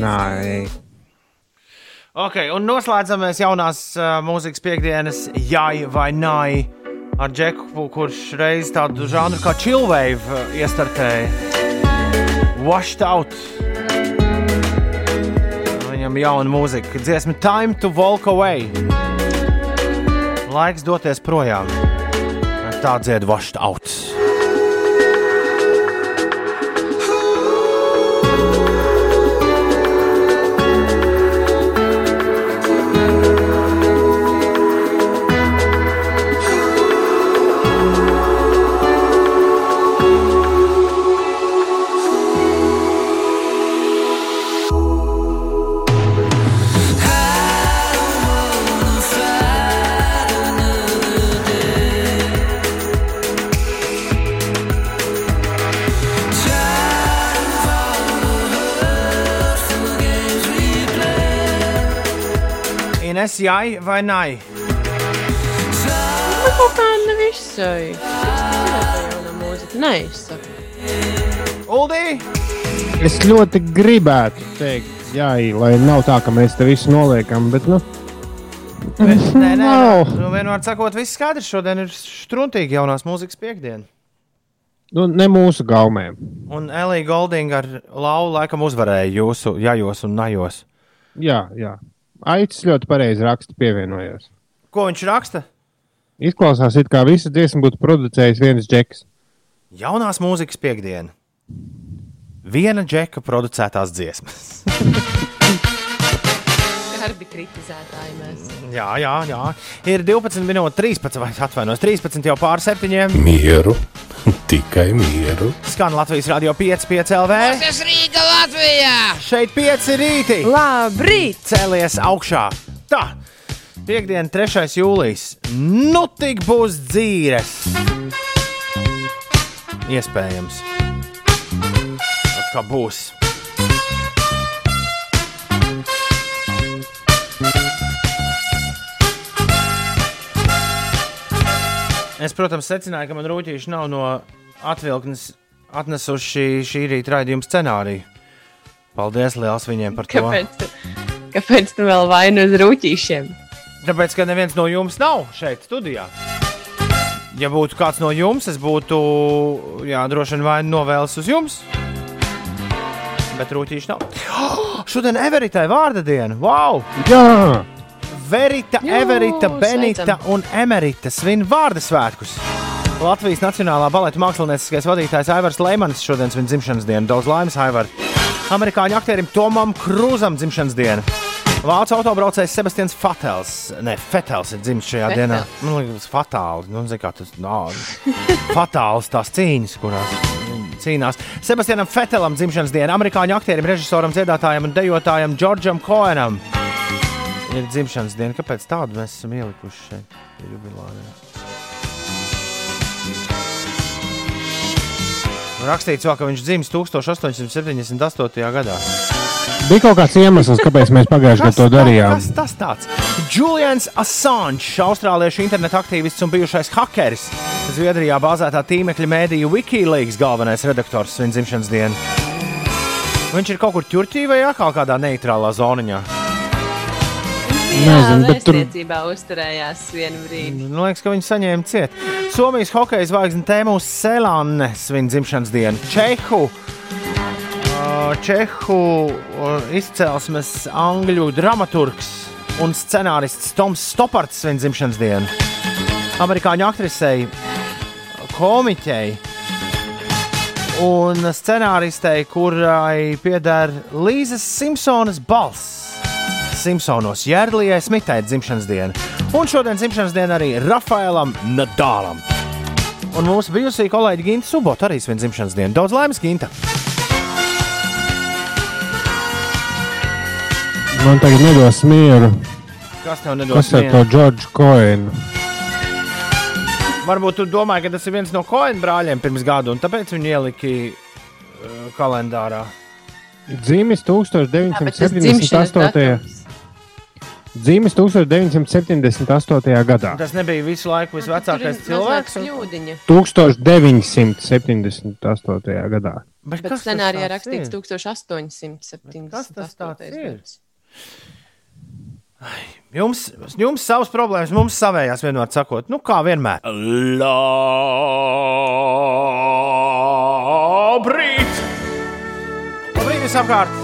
Nē, Ok, un noslēdzamies jaunās uh, mūzikas piekdienas, jāi vai nai, ar Džeku, kurš reiz tādu žanru kā chillwave uh, iestartēja. Washed out. Viņam jauna mūzika, dziesma Time to Walk Away. Laiks doties projām. Tā dzied Washed out. Ines, jāi vai nai? Man kaut kā nevisai. Mūzika. Nē, es saku. Uldī! es ļoti gribētu teikt, jā, lai nav tā, ka mēs te visu noliekam. Bet, nu, Nē, nē, nē. Nav. Nu, vienmēr sakot, viss skaidrs. Šodien ir struntīgi jaunās mūzikas piekdiena. nu, ne mūsu gaumēm. Un Elīja Goldinga ar lauvu laikam uzvarēja jūsu jājos un najos. Jā, jā. Aicis ļoti pareizi raksta, pievienojos. Ko viņš raksta? Izklausās, it kā visu dziesmu būtu producējis viens džeks. Jaunās mūzikas piekdiena. Viena džeka producētās dziesmas. Garbi kritizētāji mēs. Jā, jā, jā. Ir 12 minūtes, 13 vai atvainojos, 13 jau pār septiņiem. Mieru, tikai mieru. Skan Latvijas radio 5, 5 LV. Tas Rīga Latvijā! Šeit 5 rīti. Labrīt! Cēlies augšā. Tā, piekdiena, 3. jūlijas. Nu, tik būs dzīves. Iespējams. Kā būs. Es, protams, secināju, ka man rūtīši nav no atvilknes atnesuši šī rīta raidījuma scenāriju. Paldies liels viņiem par to. Kāpēc? tu- Kāpēc tu vēl vainu uz rūtīšiem? Tāpēc, ka neviens no jums nav šeit studijā. Ja būtu kāds no jums, es būtu jā, droši vien vainu novēlis uz jums. Bet rūtīši nav. Oh, šodien Everitē vārda diena. Wow! Jā, Verita, Jū, Everita, Benita sveicam. un Emerita svin vārdu svētkus. Latvijas Nacionālā baleta mākslinieckais vadītājs Aivars Lemans šodien svin dzimšanas dienu. Daudz laimes, Aivar! Amerikāņu aktierim Tomam Krūzam dzimšanas diena. Vācu autobraucējs Sebastians Fatels. Nē, Fetels ir dzimis šajā Fetels. dienā. Man liekas, fatāli. Nu, zini, kā tas nav. Fatāls tās cīņas, kurās cīnās. Sebastianam Fetelam dzimšanas diena. Amerikāņu aktierim, režisoram, dziedātājam un dejotājam Džordžam Koenam. Ir dzimšanas diena. Kāpēc tādu mēs esam ielikuši šeit? Jubilārā. Rakstīts, vēl, ka viņš dzimis 1878. gadā. bija kaut kāds iemesls, kāpēc mēs pagājušajā gadā to darījām. Kas tas tāds? Julians Assange, austrāliešu interneta aktīvists un bijušais hakeris. Zviedrijā bāzētā tīmekļa mēdīju Wikileaks galvenais redaktors svin dzimšanas dienu. Viņš ir kaut kur Turcijā vai atkal kādā neitrālā zoniņā. Nezinu, bet tur- Vēstniecībā uzturējās vienu brīdi. Man liekas, ka viņi saņēma ciet. Somijas hokeja zvaigzne Tēmus Selāne svin dzimšanas dienu. Čehu, Čehu izcelsmes angļu dramaturgs un scenārists Toms Stopards svin dzimšanas dienu. Amerikāņu aktrisei, komiķei un scenāristei, kurai pieder Līzes Simpsonas balss. Simpsonos Jērlijai Smitai dzimšanas diena. Un šodien dzimšanas diena arī Rafaelam Nadālam. Un mūsu bijusī kolēģi Ginta Subota arī svin dzimšanas dienu. Daudz laimes, Ginta! Man tagad nedos mieru. Kas tev nedos Kas ar mieru? to Džordžu Koenu? Varbūt tu domā, ka tas ir viens no Koena brāļiem pirms gada, un tāpēc viņi ielika uh, kalendārā. Dzimšanas 1978. Dzīves 1978. gadā. Tas nebija visu laiku visvecākais cilvēks. un- Kļūdiņa. 1978. gadā. Bet Bet kas tas scenārijā rakstīts ir? 1878. kas tas tāds ir? gads. Jums, jums savas problēmas, mums savējās vienmēr sakot, nu kā vienmēr. Labrīt! Labrīt visapkārt!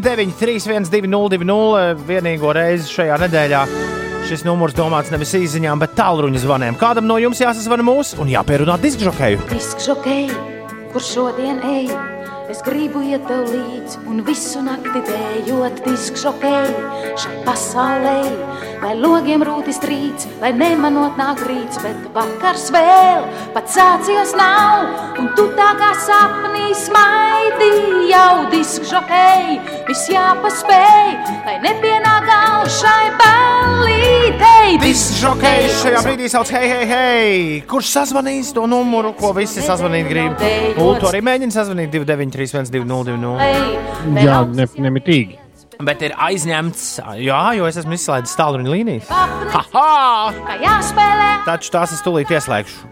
293, 1202, vienīgo reizi šajā nedēļā. Šis numurs domāts nevis īsiņām, bet tālruņa zvaniem. Kādam no jums jāsazvana mūsu un jāpierunā diskžokēju? Diskžokei, kur šodien ej, es gribu iet tev līdzi un visu nakti dējot diskžokei šai pasaulē. Lai logiem rūtis trīc, lai nemanot nāk rīts, bet vakars vēl pat sācies nav. Un tu tā kā sapnī smaidi jau diskžokei, viss jāpaspēj, lai nepienāk galvā šai ballītei. Diskžokēju šajā brīdī sauc hei, hei, hei! Kurš sazvanīs to numuru, ko visi sazvanīt grib? Lūdzu, arī mēģina sazvanīt 293, 1202. Jā, ne, nemitīgi. Bet ir aizņemts, jā, jo es esmu izslaidis tālruņa līnijas. Haha! Taču tās es tūlīt ieslēgšu.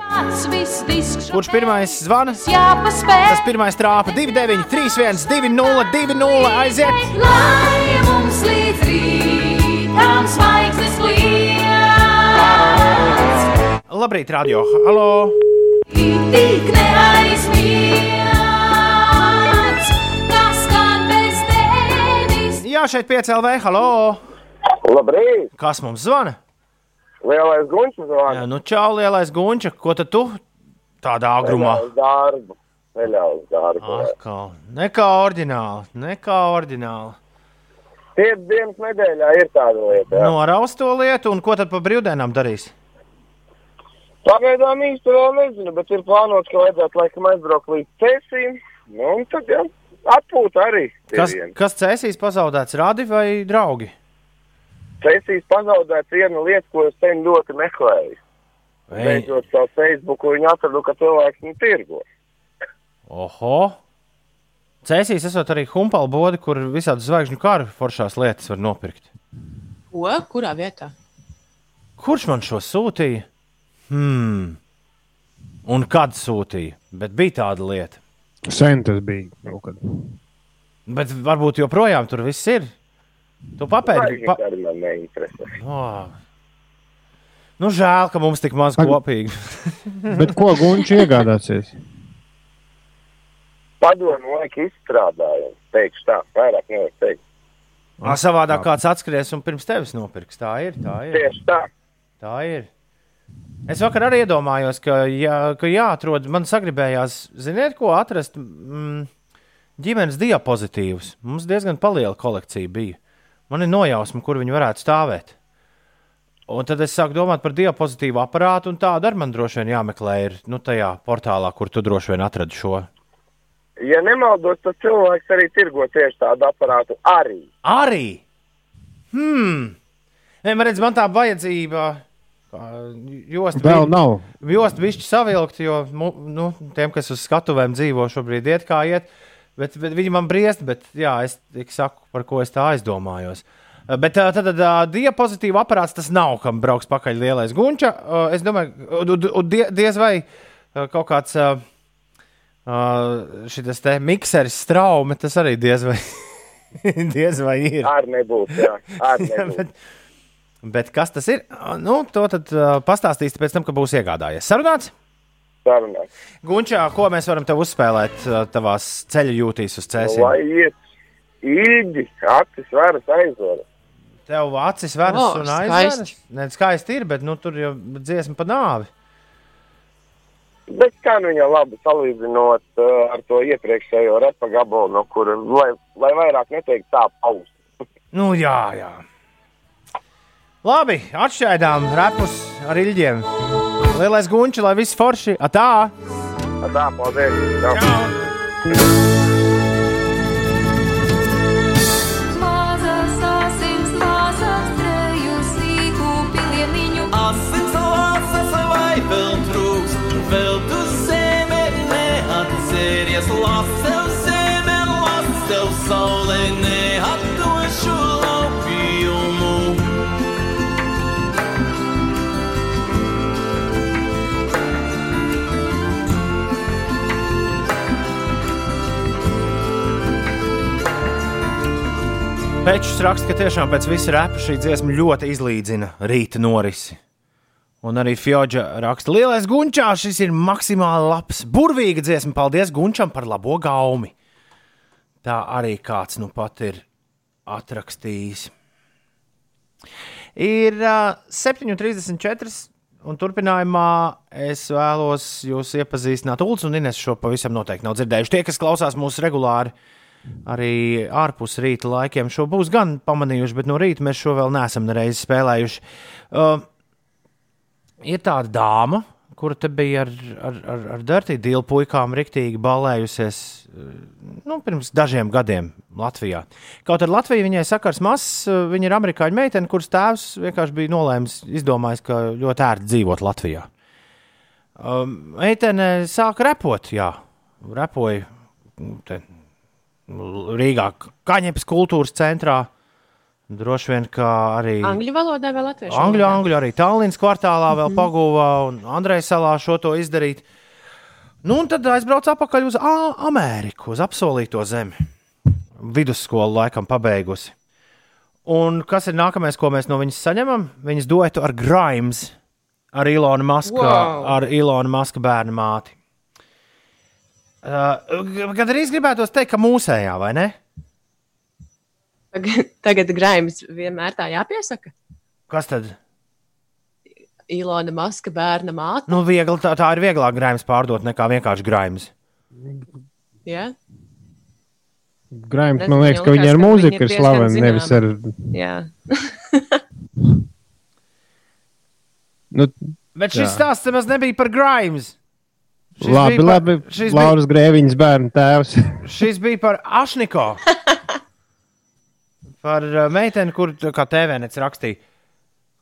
Kurš pirmais zvana? Tas pirmais trāpa 29, 31, 20, 20, aiziet! Lai mums līdz rītam zvaigznes kliedz, Labrīt, radio! Halo! tik neaizmirst, Jā, šeit 5 LV, halo! Labrīt! Kas mums zvana? Lielais gunčs zvana. Jā, nu čau, lielais gunča, ko tad tu tādā agrumā? Neļaus darbu. Neļaus darbu. Atkal. Nekā ordināli, nekā ordināli. Piecas dienas nedēļā ir tāda lieta. jā. Noraust to lietu, un ko tad pa brīvdienām darīs? Pagaidām īsti vēl nezinu, bet ir plānots, ka vajadzētu laikam aizbraukt līdz cēsīm. Nu, un tad jau atpūta arī. Kas, kas cēsīs pazaudēts, radi vai draugi? Cēsīs pazaudēts viena lieta, ko es sen ļoti meklēju. Ei. Beidzot, savu Facebook viņu atradu, ka cilvēks viņu tirgo. Oho! Cēsīs esot arī humpalu bodi, kur visādi zvaigžņu kāru foršās lietas var nopirkt. Ko? Kurā vietā? Kurš man šo sūtīja? Hmm. Un kad sūtīja? Bet bija tāda lieta. Sen tas bija. kaut kad. Bet varbūt joprojām tur viss ir. Tu papēdi. Pa... man neinteresē. Oh. Nu, žēl, ka mums tik maz kopīgi. Bet ko Gunčs iegādāsies? Padomu laiku izstrādājam. Teikšu tā, vairāk nevar teikt. Ā, Savādāk kāds atskries un pirms tevis nopirks. Tā ir. Tā ir. Tieši tā. Tā ir. Es vakar arī iedomājos, ka, jā, ka jāatrod, man sagribējās, ziniet, ko atrast. Mm, ģimenes diapozitīvus. Mums diezgan liela kolekcija bija. Man ir nojausma, kur viņi varētu stāvēt. Un tad es sāku domāt par diapozitīvu aparātu, un tādu arī man droši vien jāmeklē ir nu, tajā portālā, kur tu droši vien atradi šo. Ja nemaldos, tad cilvēks arī tirgo tieši tādu aparātu. Arī. Arī! Hmm! Nē, man redz, man tā vajadzība. Jost Vēl nav. Jost bišķi savilkt, jo nu, tiem, kas uz skatuvēm dzīvo, šobrīd iet kā iet. Bet, bet viņi man briest, bet jā, es saku, par ko es tā aizdomājos. Uh, Bet uh, tad, tad uh, diapozitīva aparāts tas nav, kam brauks pakaļ lielais gunča. Es domāju, die- diez vai kaut kāds šis te mikseris straume, tas arī diez vai, diez vai ir. Ar nebūtu, jā. Ar nebūtu. Bet, kas tas ir? Nu, to tad uh, pastāstīsi pēc tam, kad būs iegādājies. Sarunāts? Sarunāts. Gunčā, ko mēs varam tev uzspēlēt uh, tavās ceļu jūtīs uz cēsīm? Lai iet īģi, acis varas aizvaras. Tev acis veras O, un skaisti. Nē, skaisti ir, bet nu, tur jau dziesma pa nāvi. Bet kā nu viņa labi salīdzinot uh, ar to iepriekšējo repa gabalu, no kura, lai, lai vairāk neteikt tā paust. Nu, jā, jā. Labi, atšķaidām repus ar ilģiem. Lielais gunčs, lai viss forši. Atā! Tā, paldies! Čau. Mazas Pečs raksta, ka tiešām pēc visa repa šī dziesma ļoti izlīdzina rīta norisi. Un arī Fjodža raksta, lielais gunčā, šis ir maksimāli labs, burvīga dziesma. Paldies Gunčam par labo gaumi. Tā arī kāds nu pat ir atrakstījis. Ir uh, 7,34. Un turpinājumā es vēlos jūs iepazīstināt. Ulas un Ines šo pavisam noteikti nav dzirdējuši. Tie, kas klausās mūsu regulāri, arī ārpus rīta laikiem, šo būs gan pamanījuši, bet no rīta mēs šo vēl neesam nereiz spēlējuši. Uh, ir tāda dāma, kura te bija ar, ar, ar, ar Dirty Deal puikām riktīgi balējusies uh, nu, pirms dažiem gadiem Latvijā. Kaut arī Latvija viņai sakars mazs, uh, viņa ir amerikāņu meitene, kuras tēvs vienkārši bija nolēmis, izdomājis, ka ļoti ērti dzīvot Latvijā. Um, meitene sāka repot, jā, repoja te, Rīgā, Kaņepes kultūras centrā. Droši vien, ka arī Angļu valodā vai latviešu Angļu, valodā? angļu arī Tallinas kvartālā vēl mm -hmm. pagūva un Andrejs salā šo to izdarīt. Nu, un tad aizbrauca atpakaļ uz Ā, Ameriku, uz apsolīto zemi. Vidusskolu laikam pabeigusi. Un kas ir nākamais, ko mēs no viņas saņemam? Viņas duetu ar Grimes, ar Ilonu Masku, Wow. ar Ilonu Masku bērnu māti. Uh, Gan arī gribētos teikt, ka mūsējā, vai ne? Tagad, tagad grāmatas vienmēr tā jāpiesaka. Kas tad? Ilona Maska bērna māte. Nu, viegli, tā, tā ir vieglāk grāmatas pārdot nekā vienkārši grāmatas. Ja? Grāmatā Nezinu, man liekas, ka liekas, ar mūziku ir slavena, nevis ar. Jā. Nu, Bet šis Jā. stāsts nemaz nebija par grāmatas. Labi, labi. šis Lauras Grēviņas bērnu tēvs. Šis bija par Ašniko. Par uh, meiteni, kur, kā TVNets rakstīja,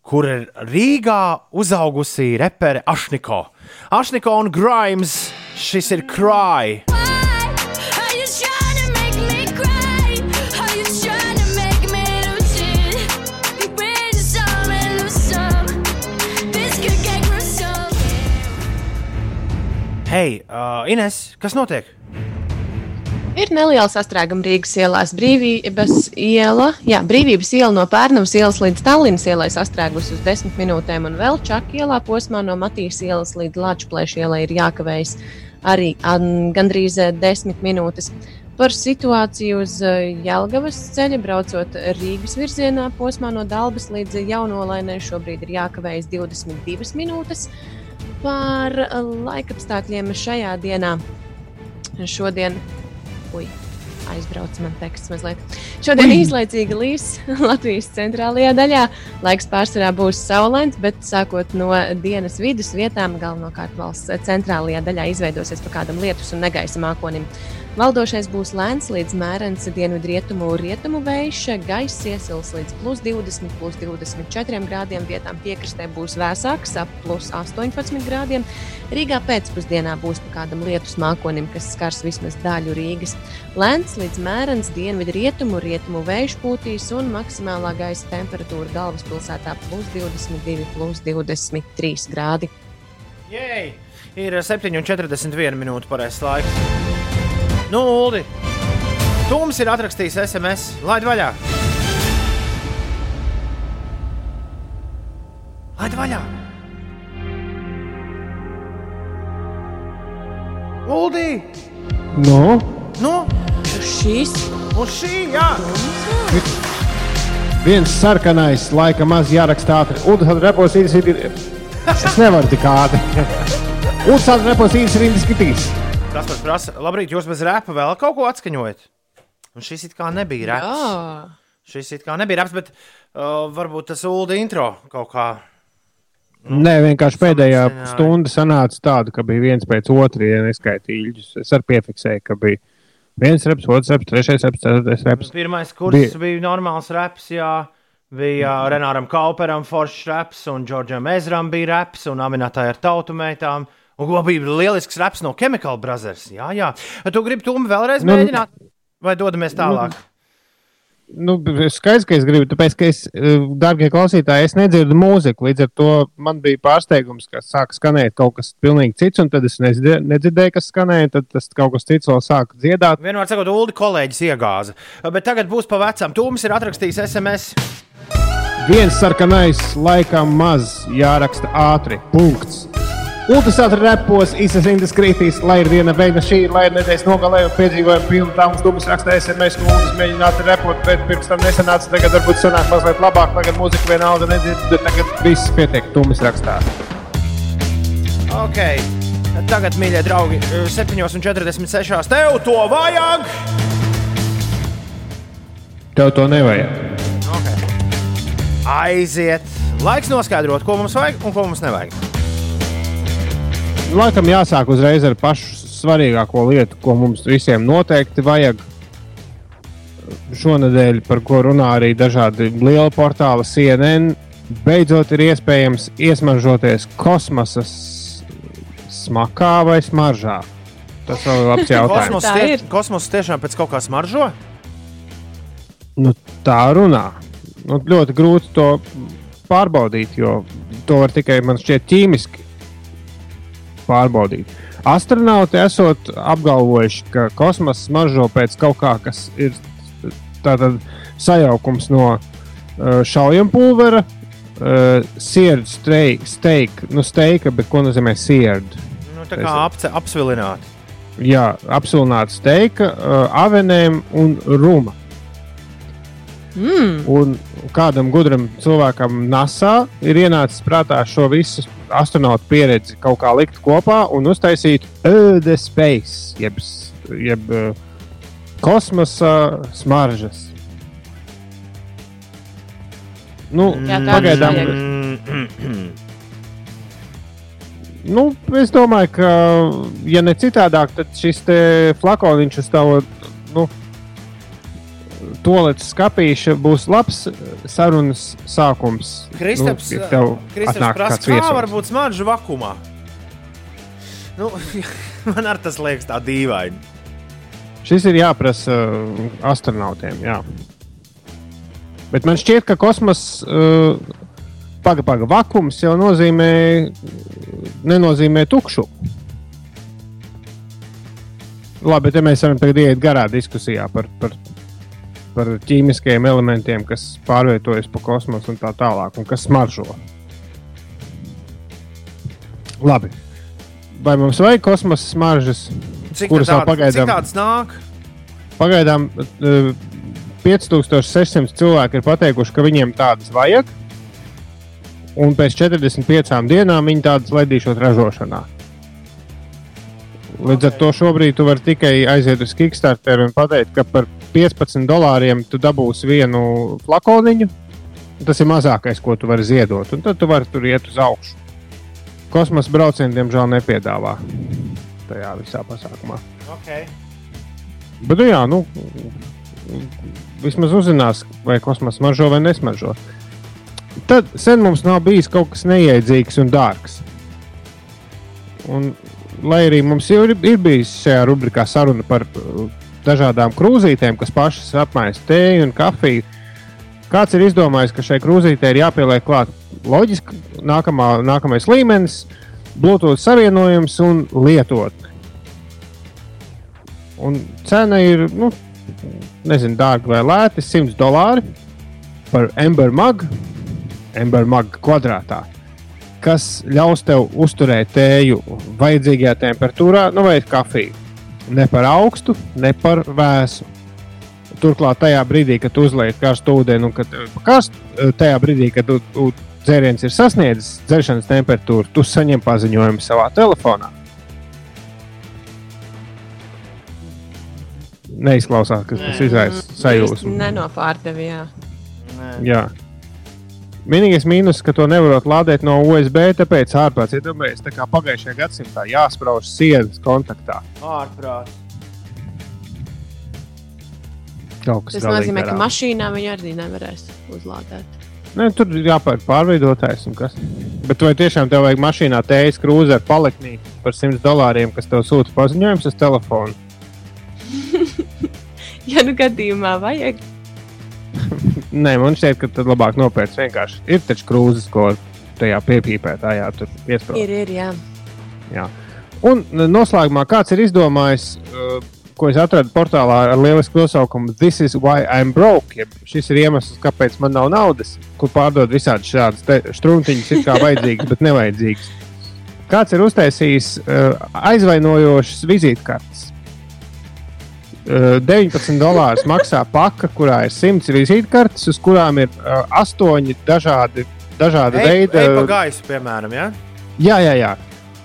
kur ir Rīgā uzaugusi repere Ašniko. Ašniko un Grimes, šis ir Cry. Hei, uh, Ines, kas notiek? Ir neliela sastrēguma Rīgas ielās. Brīvības iela, jā, brīvības iela no Pērnavas ielas līdz Tallinas ielai sastrēgusi uz desmit minūtēm, un vēl Čaka ielā posmā no Matīs ielas līdz Latvijas ielai ir jākavējas arī an, gandrīz eh, desmit minūtes. Par situāciju uz eh, Jelgavas ceļa braucot Rīgas virzienā posmā no Dalbas līdz Jaunolainai šobrīd ir jākavējas 22 minūtes. Par eh, laikapstākļiem šajā dienā. Šodien Ui, aizbrauca man teksts mazliet. Šodien īslaicīgi līs Latvijas centrālajā daļā. Laiks pārsvarā būs saulains, bet sākot no dienas vidus vietām, galvenokārt valsts centrālajā daļā, izveidosies pa kādam lietus un negaisa mākonim. Valdošais būs lēns līdz mērens dienvidrietumu rietumu vējš, gaiss iesils līdz plus 20, plus 24 grādiem, vietām piekrastē būs vēsāks, ap plus 18 grādiem. Rīgā pēcpusdienā būs pa kādam lietus mākonim, kas skars vismaz daļu Rīgas. Lēns līdz mērens dienvidrietumu rietumu vējš pūtīs un maksimālā gaisa temperatūra galvaspilsētā plus 22, plus 23 grādi. Jej! Ir 7,41 minūte pareizais laiks. Nu, Ulu, Tums ir atrakstījis SMS. Laid vaļā! Laid vaļā! Uldī! Nu, Nu, Šīs uz šī, jā! viens sarkanais, laika maz jāraksta ātri. Un tad reposītis ir. Es nevaru tik ātri. Un tad reposītis ir indiskutīvs. Tas man prasa, labrīt, jūs bez rēpa vēl kaut ko atskaņojat? Un šis it kā nebija rēps. Jā. Šis it kā nebija rēps, bet uh, varbūt tas Ulda intro kaut kā. Nē, vienkārši pēdējā samazināja. stunda sanāca tāda, ka bija viens pēc otra, ja neskaitīju īļus. Es arī piefiksēju, ka bija viens reps, otrs reps, trešais reps, ceturtais reps. Pirmais kurs bija, Bija- normāls reps, jā. Bija uh, Renāram Kauperam foršs reps, un Džordžam Ezram bija reps, un Aminatai ar tautu meitām. Un ko bija lielisks reps no Chemical Brothers. Jā, jā. Tu gribi to vēlreiz Nu, mēģināt? Vai dodamies tālāk? Nu, skaidrs, ka es gribu, tāpēc, ka es, eh, darbie klausītāji, es nedzirdu mūziku. Līdz ar to man bija pārsteigums, ka sāk skanēt kaut kas pilnīgi cits, un tad es nedzirdēju, kas skanēja. Tad tas kaut kas cits vēl sāk dziedāt. Vienmēr sakot, Ulu kolēģis iegāza. Bet tagad būs pa vecam. Tūmis ir atrakstījis SMS. Viens sarkanais, laikam maz, jāraksta ātri. Punkts. Ātri repos, rindas kritīs, lai ir viena veida šī, lai ir nedēļas nogalē, un piedzīvojumi pilni tāmas dubas raksta SMS, ka Ultis mēģina ātri repot, bet pirms tam nesanāca, tagad varbūt sanāk mazliet labāk, lai gan mūzika vienalga nedzird, bet tagad viss pietiek, Tumis rakstā. Ok, tagad, mīļie draugi, 7,46. Tev to vajag! Tev to nevajag. Okay. Aiziet! Laiks noskaidrot, ko mums vajag un ko mums nevajag. Laikam jāsāk uzreiz ar pašu svarīgāko lietu, ko mums visiem noteikti vajag. Šonadēļ, par ko runā arī dažādi lieli portāli, CNN, beidzot ir iespējams iesmaržoties kosmosa smakā vai smaržā. Tas vēl ir labs jautājums. Kosmos, tie, kosmos tiešām pēc kaut kā smaržo? Nu, tā runā. Nu, ļoti grūti to pārbaudīt, jo to var tikai man šķiet ķīmiski pārbaudīt. Astronauti esot apgalvojuši, ka kosmosa smaržo pēc kaut kā, kas ir tātad sajaukums no uh, šaujampulvera, uh, sirds, steika, nu steika, bet ko nozīmē sirds? Nu, tā kā apce, apsvilināt. Jā, apsulnāta steika, uh, avenēm un runa. Mm. Un kādam gudram cilvēkam NASA ir ienācis prātā šo visu astronautu pieredzi kaut kā likt kopā un uztaisīt Earth Space, jeb, jeb uh, kosmosa smaržas. Nu, Jā, tādas pagaidām, nu, es domāju, ka, ja ne citādāk, tad šis flakoniņš uz tavu nu, toaletes skāpīša būs labs sarunas sākums. Kristaps, nu, ja tev Kristaps prasa, kā var būt smarža vakumā. Nu, man ar tas liekas tā dīvaini. Šis ir jāprasa uh, astronautiem. Jā. Bet man šķiet, ka kosmos uh, paga, paga, vakums jau nozīmē, nenozīmē tukšu. Labi, bet ja mēs varam tagad iet garā diskusijā par, par, par ķīmiskajiem elementiem, kas pārvietojas pa kosmosu un tā tālāk, un kas smaržo. Labi. Vai mums vajag kosmosa smaržas, Cik kuras vēl pagaidām? Tādas nāk? Pagaidām uh, 5600 cilvēki ir pateikuši, ka viņiem tādas vajag. Un pēc 45 dienām viņi tādas laidīšot ražošanā. Līdz ar to šobrīd tu vari tikai aiziet uz Kickstarter un pateikt, ka par 15 dolāriem tu dabūsi vienu flakoniņu. Tas ir mazākais, ko tu vari ziedot. Un tad tu vari tur iet uz augšu. Kosmosa braucienu, diemžēl, nepiedāvā tajā visā pasākumā. Okay. Bet, nu, jā, nu, vismaz uzzinās, vai kosmosa smaržo vai nesmaržo. Tad sen mums nav bijis kaut kas neiedzīgs un dārgs. Un, lai arī mums jau ir, ir bijis šajā rubrikā saruna par dažādām krūzītēm, kas pašas apmaisa tēju un kafiju, kāds ir izdomājis, ka šai krūzītei ir jāpieliek klāt loģiski nākamā, nākamais līmenis, Bluetooth savienojums un lietotne. Un cena ir, nu, nezinu, dārga vai lēta, 100 dolāri par Ember Mag, Ember Mag kvadrātā, kas ļaus tev uzturēt tēju vajadzīgajā temperatūrā, nu, vai kafiju. Ne par augstu, ne par vēsu. Turklāt, tajā brīdī, kad tu uzliek karstu ūdeni, un kad karst, tajā brīdī, kad tu, tu dzēriens ir sasniedzis dzeršanas temperatūru, tu saņem paziņojumu savā telefonā. Neizklausās, ka tas izraisa sajūsmu. Nenopārdevi, jā. Vienīgais mīnus, ka to nevarot lādēt no USB, tāpēc ārprāts iedomājies, tā kā pagājušajā gadsimtā jāsprauž sienas kontaktā. Ārprāt. Kaut kas Tas nozīmē, ka mašīnā viņi arī nevarēs uzlādēt. Ne, tur ir jāpērk pārveidotājs un kas. Bet vai tiešām tev vajag mašīnā tējas krūze ar paliknī par 100 dolāriem, kas tev sūta paziņojums uz telefonu? ja nu gadījumā vajag, Nē, man šķiet, ka tad labāk nopērts vienkārši. Ir taču krūzes, ko tajā piepīpētājā tur iesprāst. Ir, ir, jā. Jā. Un noslēgumā kāds ir izdomājis, uh, ko es atradu portālā ar lielisku nosaukumu This is why I'm broke. Jeb šis ir iemesls, kāpēc man nav naudas, kur pārdod visādi šādas strūktiņas, ir kā vajadzīgas, bet nevajadzīgas. Kāds ir uztaisījis uh, aizvainojošas vizītkartes? Uh, 19 dolārus maksā paka, kurā ir 100 vizītkartes, uz kurām ir uh, 8 dažādi, dažādi Ej, veidi. ej pa gaisu, piemēram, ja? Jā, jā, jā.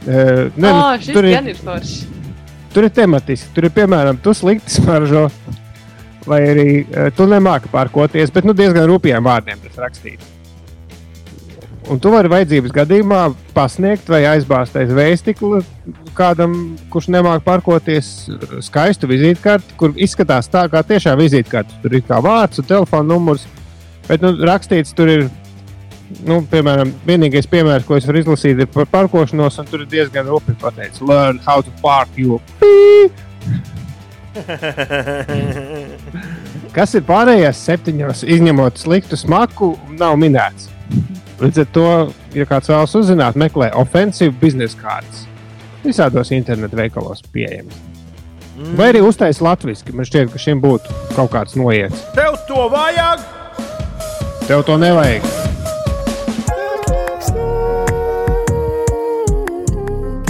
Uh, ne, Oh, nu, gan ir foršs. Tur ir tematiski. Tur ir piemēram, tu slikti smaržo, vai arī uh, tu nemāki pārkoties, bet nu, diezgan rūpīgiem vārdiem tas rakstīts. Un tu vari vajadzības gadījumā pasniegt vai aizbāzt aiz vēstikla kādam, kurš nemāki pārkoties, skaistu vizītkarti, kur izskatās tā, kā tiešām vizītkarte. Tur ir kā vārds un telefona numurs, bet nu, rakstīts tur ir. Nu, piemēram, vienīgais piemērs, ko es varu izlasīt, ir par parkošanos, un tur ir diezgan rūpīgi pateikts, learn how to park you. Kas ir pārējās septiņos, izņemot sliktu smaku, nav minēts. Līdz ar to, ja kāds vēlas uzzināt, meklē ofensīvu biznesa kārtas. Visādos internetu veikalos pieejams. Mm. Vai arī uztaisīt latviešu. Man šķiet, ka šim būtu kaut kāds noiets. Tev to vajag! Tev to nevajag.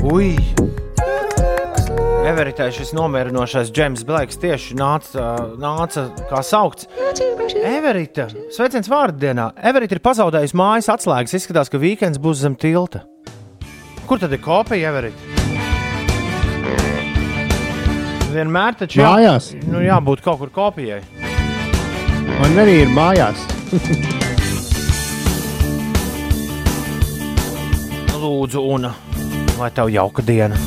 Ui! Everitē šis nomierinošais Džeims Blakes tieši nāca, nāca kā saukts. Everita, sveiciens vārdienā. Everita ir pazaudējusi mājas atslēgas. Izskatās, ka weekends būs zem tilta. Kur tad ir kopija, Everita? Vienmēr taču jā, Mājās. nu, jābūt kaut kur kopijai. Man arī ir mājās. Lūdzu, un lai tev jauka diena.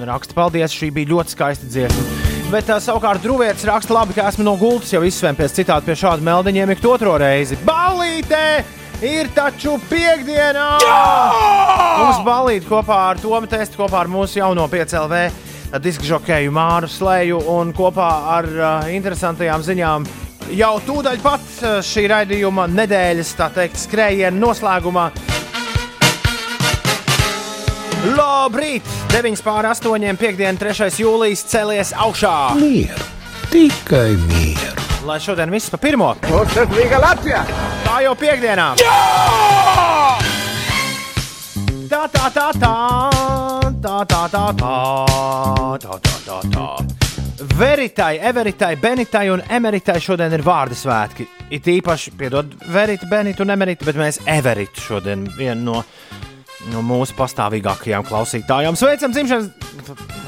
Un raksta, paldies, šī bija ļoti skaista dziesma. Bet uh, savukārt Drūvietis raksta, labi, ka esmu no gultas jau izsvēmpies citādi pie šāda meldiņiem ik otro reizi. Balītē! Ir taču piekdienā! Mums balīt kopā ar Tomu Testu, kopā ar mūsu jauno 5LV diskžokeju Māru Slēju un kopā ar uh, interesantajām ziņām. Jau tūdaļ pat šī raidījuma nedēļas, tā teikt, skrējiena noslēgumā Labrīt! 9 pār 8, 5, 3 jūlijas celies augšā. Mieru, tikai mieru. Lai šodien viss pa pirmo. Tā jau piekdienā! Tā, tā, tā, tā, tā, tā, tā, tā, tā, tā, tā, tā. Veritai, Everitai, Benitai un Emeritai šodien ir vārdu svētki. It īpaši, piedod, Verita, Benita un Emerita, bet mēs Everitu šodien vienu no, no mūsu pastāvīgākajām klausītājām. Sveicam dzimšanas,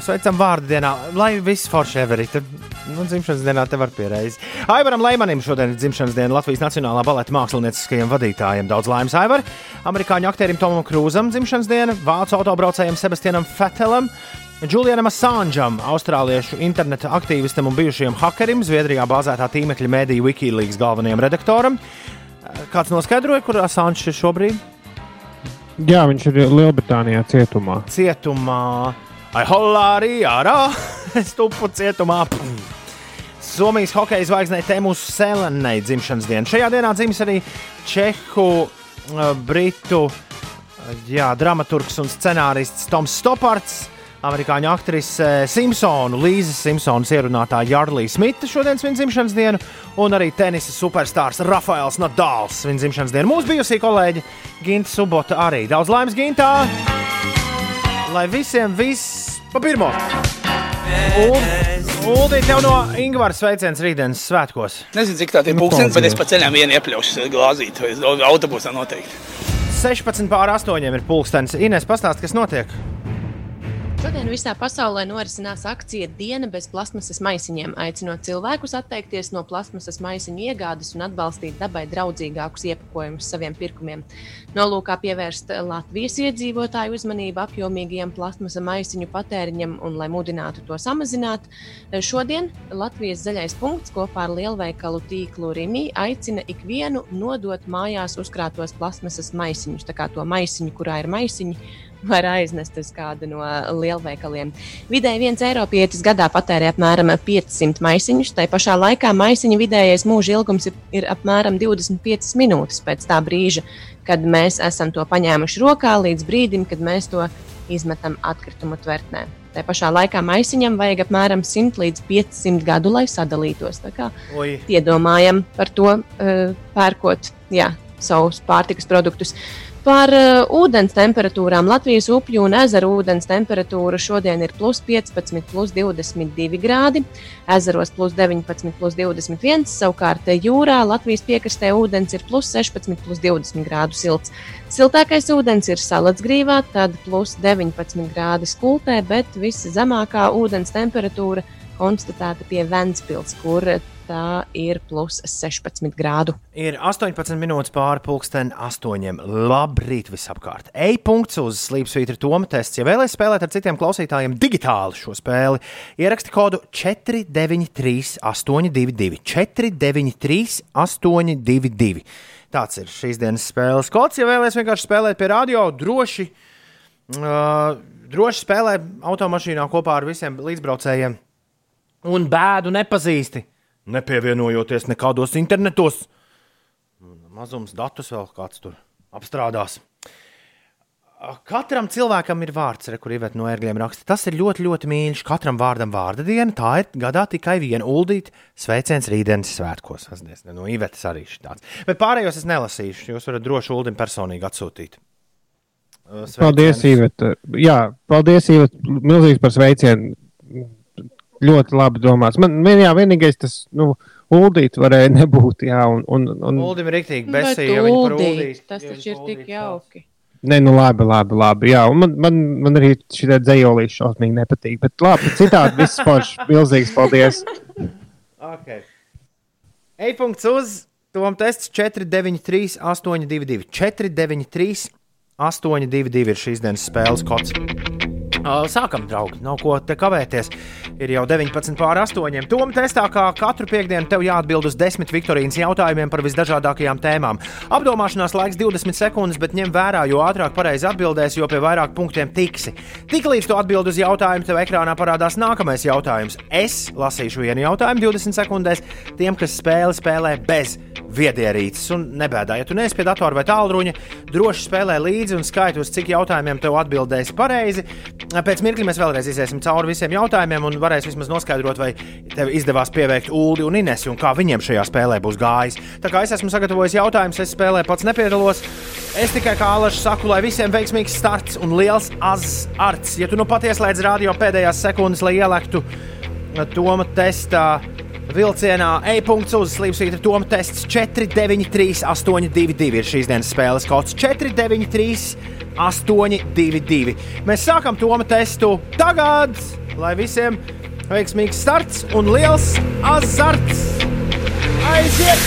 sveicam vārdu dienā, lai viss forši Everita. Nu, dzimšanas dienā te var pierādīt. Aivaram Leimanim šodien ir dzimšanas diena Latvijas Nacionālā baleta mākslinieckajiem vadītājiem. Daudz laimes Aivar, amerikāņu aktierim Tomam Krūzam dzimšanas diena, vācu autobraucējiem Sebastianam Fetelam. Julianam Assangeam, austrāliešu interneta aktīvistam un bijušajam hakerim, Zviedrijā bāzētā tīmekļa mēdīja Wikileaks galvenajam redaktoram. Kāds noskaidroja, kur Assange ir šobrīd? Jā, viņš ir Lielbritānijā cietumā. Cietumā, ai, holārī, ārā, stupu cietumā. Somijas hokeja zvaigznei Tēmus Sēlenei dzimšanas diena. Šajā dienā dzimis arī Čehu, uh, Britu uh, jā, dramaturgs un scenārists Toms Stopards. Amerikāņu aktrise Simpsonu, Līzes Simpsonas ierunātāja Jārlīja Smita šodien svin dzimšanas dienu, un arī tenisa superstarps Rafaels Nadals svin dzimšanas dienu. Mūsu bijusī kolēģi Ginta Subota arī. Daudz laimes Gintā! Lai visiem viss pa pirmo! Uldi, tev no Ingūras sveiciens rītdienas svētkos. Nezinu, cik tā ir Nu, pūkstens, bet es pa ceļam vienu iepļaušu glāzīt, vai autobusā noteikti. 16 pār 8 ir pulkstenis. Ines, pastāsti, kas notiek? Šodien visā pasaulē norisinās akcija Diena bez plasmasas maisiņiem, aicinot cilvēkus atteikties no plasmasas maisiņu iegādes un atbalstīt dabai draudzīgākus iepakojumus saviem pirkumiem. Nolūkā pievērst Latvijas iedzīvotāju uzmanību apjomīgajam plasmasa maisiņu patēriņam un lai mudinātu to samazināt, šodien Latvijas zaļais punkts kopā ar lielveikalu tīklu Rīgā aicina ikvienu nodot mājās uzkrātos plasmasas maisiņus. Tā kā to maisiņu, kurā ir maisiņi, var aiznest uz kādu no lielveikaliem. Vidēji viens eiropietis gadā patērē apmēram 500 maisiņus. Tā pašā laikā maisiņa vidējais mūža ilgums ir, ir apmēram 25 minūtes pēc tā brīža, kad mēs esam to paņēmuši rokā, līdz brīdim, kad mēs to izmetam atkritumu tvertnē. Tā pašā laikā maisiņam vajag apmēram 100 līdz 500 gadu, lai sadalītos. Iedomājam par to, uh, pērkot jā, savus pārtikas produktus. Par uh, ūdens temperatūrām. Latvijas upju un ezeru ūdens temperatūra šodien ir plus 15, plus 22 grādi, ezeros plus 19, plus 21, savukārt jūrā Latvijas piekrastē ūdens ir plus 16, plus 20 grādu silts. Siltākais ūdens ir salacgrīvā, tad plus 19 grādi skultē, bet viszemākā ūdens temperatūra konstatēta pie Ventspils, kur tā ir plus 16 grādu. Ir 18 minūtes pāri pulksten 8. Labrīt, visapkārt. E-punkts uz slīpsvītra Toma tests. Ja vēlaties spēlēt ar citiem klausītājiem digitāli šo spēli, ieraksti kodu 493, 822, 493, 822. Tāds ir šīs dienas spēles kods. Ja vēlaties vienkārši spēlēt pie radio, droši, uh, droši spēlē automašīnā kopā ar visiem līdzbraucējiem un bēdu nepazīsti nepievienojoties nekādos internetos. Mazums datus vēl kāds tur apstrādās. Katram cilvēkam ir vārds, re, kur Iveta no ērgļiem raksta. Tas ir ļoti, ļoti mīļš. Katram vārdam vārda diena. Tā ir gadā tikai viena uldīta sveiciens rītdienas svētkos. Asdies, no Ivetas arī tāds. Bet pārējos es nelasīšu. Jūs varat droši uldim personīgi atsūtīt. Sveicienus. Paldies, Iveta. Jā, paldies, Iveta. Milzīgs par sveicienu ļoti labi domāts. Man jā, vienīgais tas, nu, Uldīt varēja nebūt, jā, un... un, un... Uldim ir riktīgi besīja, ja viņi par uldīt. Tas taču ir tik jauki. Nē, nu labi, labi, labi. Jā, un man, man, man arī šī dzējolīša šausmīgi nepatīk. Bet labi, citādi viss forši. Milzīgs paldies. Okay. E-punkts uz Tom tests 493, 822. 493, 822 ir šīs dienas spēles kods. Sākam, draugi, nav ko te kavēties. Ir jau 19 pār 8. Tomā testā, kā katru piekdienu, tev jāatbild uz 10 Viktorīnas jautājumiem par visdažādākajām tēmām. Apdomāšanās laiks 20 sekundes, bet ņem vērā, jo ātrāk pareizi atbildēsi, jo pie vairāk punktiem tiksi. Tiklīdz tu atbild uz jautājumu, tev ekrānā parādās nākamais jautājums. Es lasīšu vienu jautājumu 20 sekundēs tiem, kas spēli spēlē bez viedierīces. Un nebēdā, ja tu neesi pie datora vai tālruņa, droši spēlē līdzi un skaiti, uz cik jautājumiem tev atbildēs pareizi. Pēc mirkļa mēs vēlreiz iesim cauri visiem jautājumiem un varēs vismaz noskaidrot, vai tev izdevās pieveikt Ulu un Inesu un kā viņiem šajā spēlē būs gājis. Tā kā es esmu sagatavojis jautājumus, es spēlē pats nepiedalos. Es tikai kā Alašs saku, lai visiem veiksmīgs starts un liels azarts. Ja tu nu patiesi slēdz radio pēdējās sekundes, lai ielektu Toma testā vilcienā, e-punkts uz slīpsvītra Toma tests 493, 822 ir šīs dienas spēles kods 493. 822. Mēs sākam Toma testu tagad, lai visiem veiksmīgs starts un liels azarts aiziet!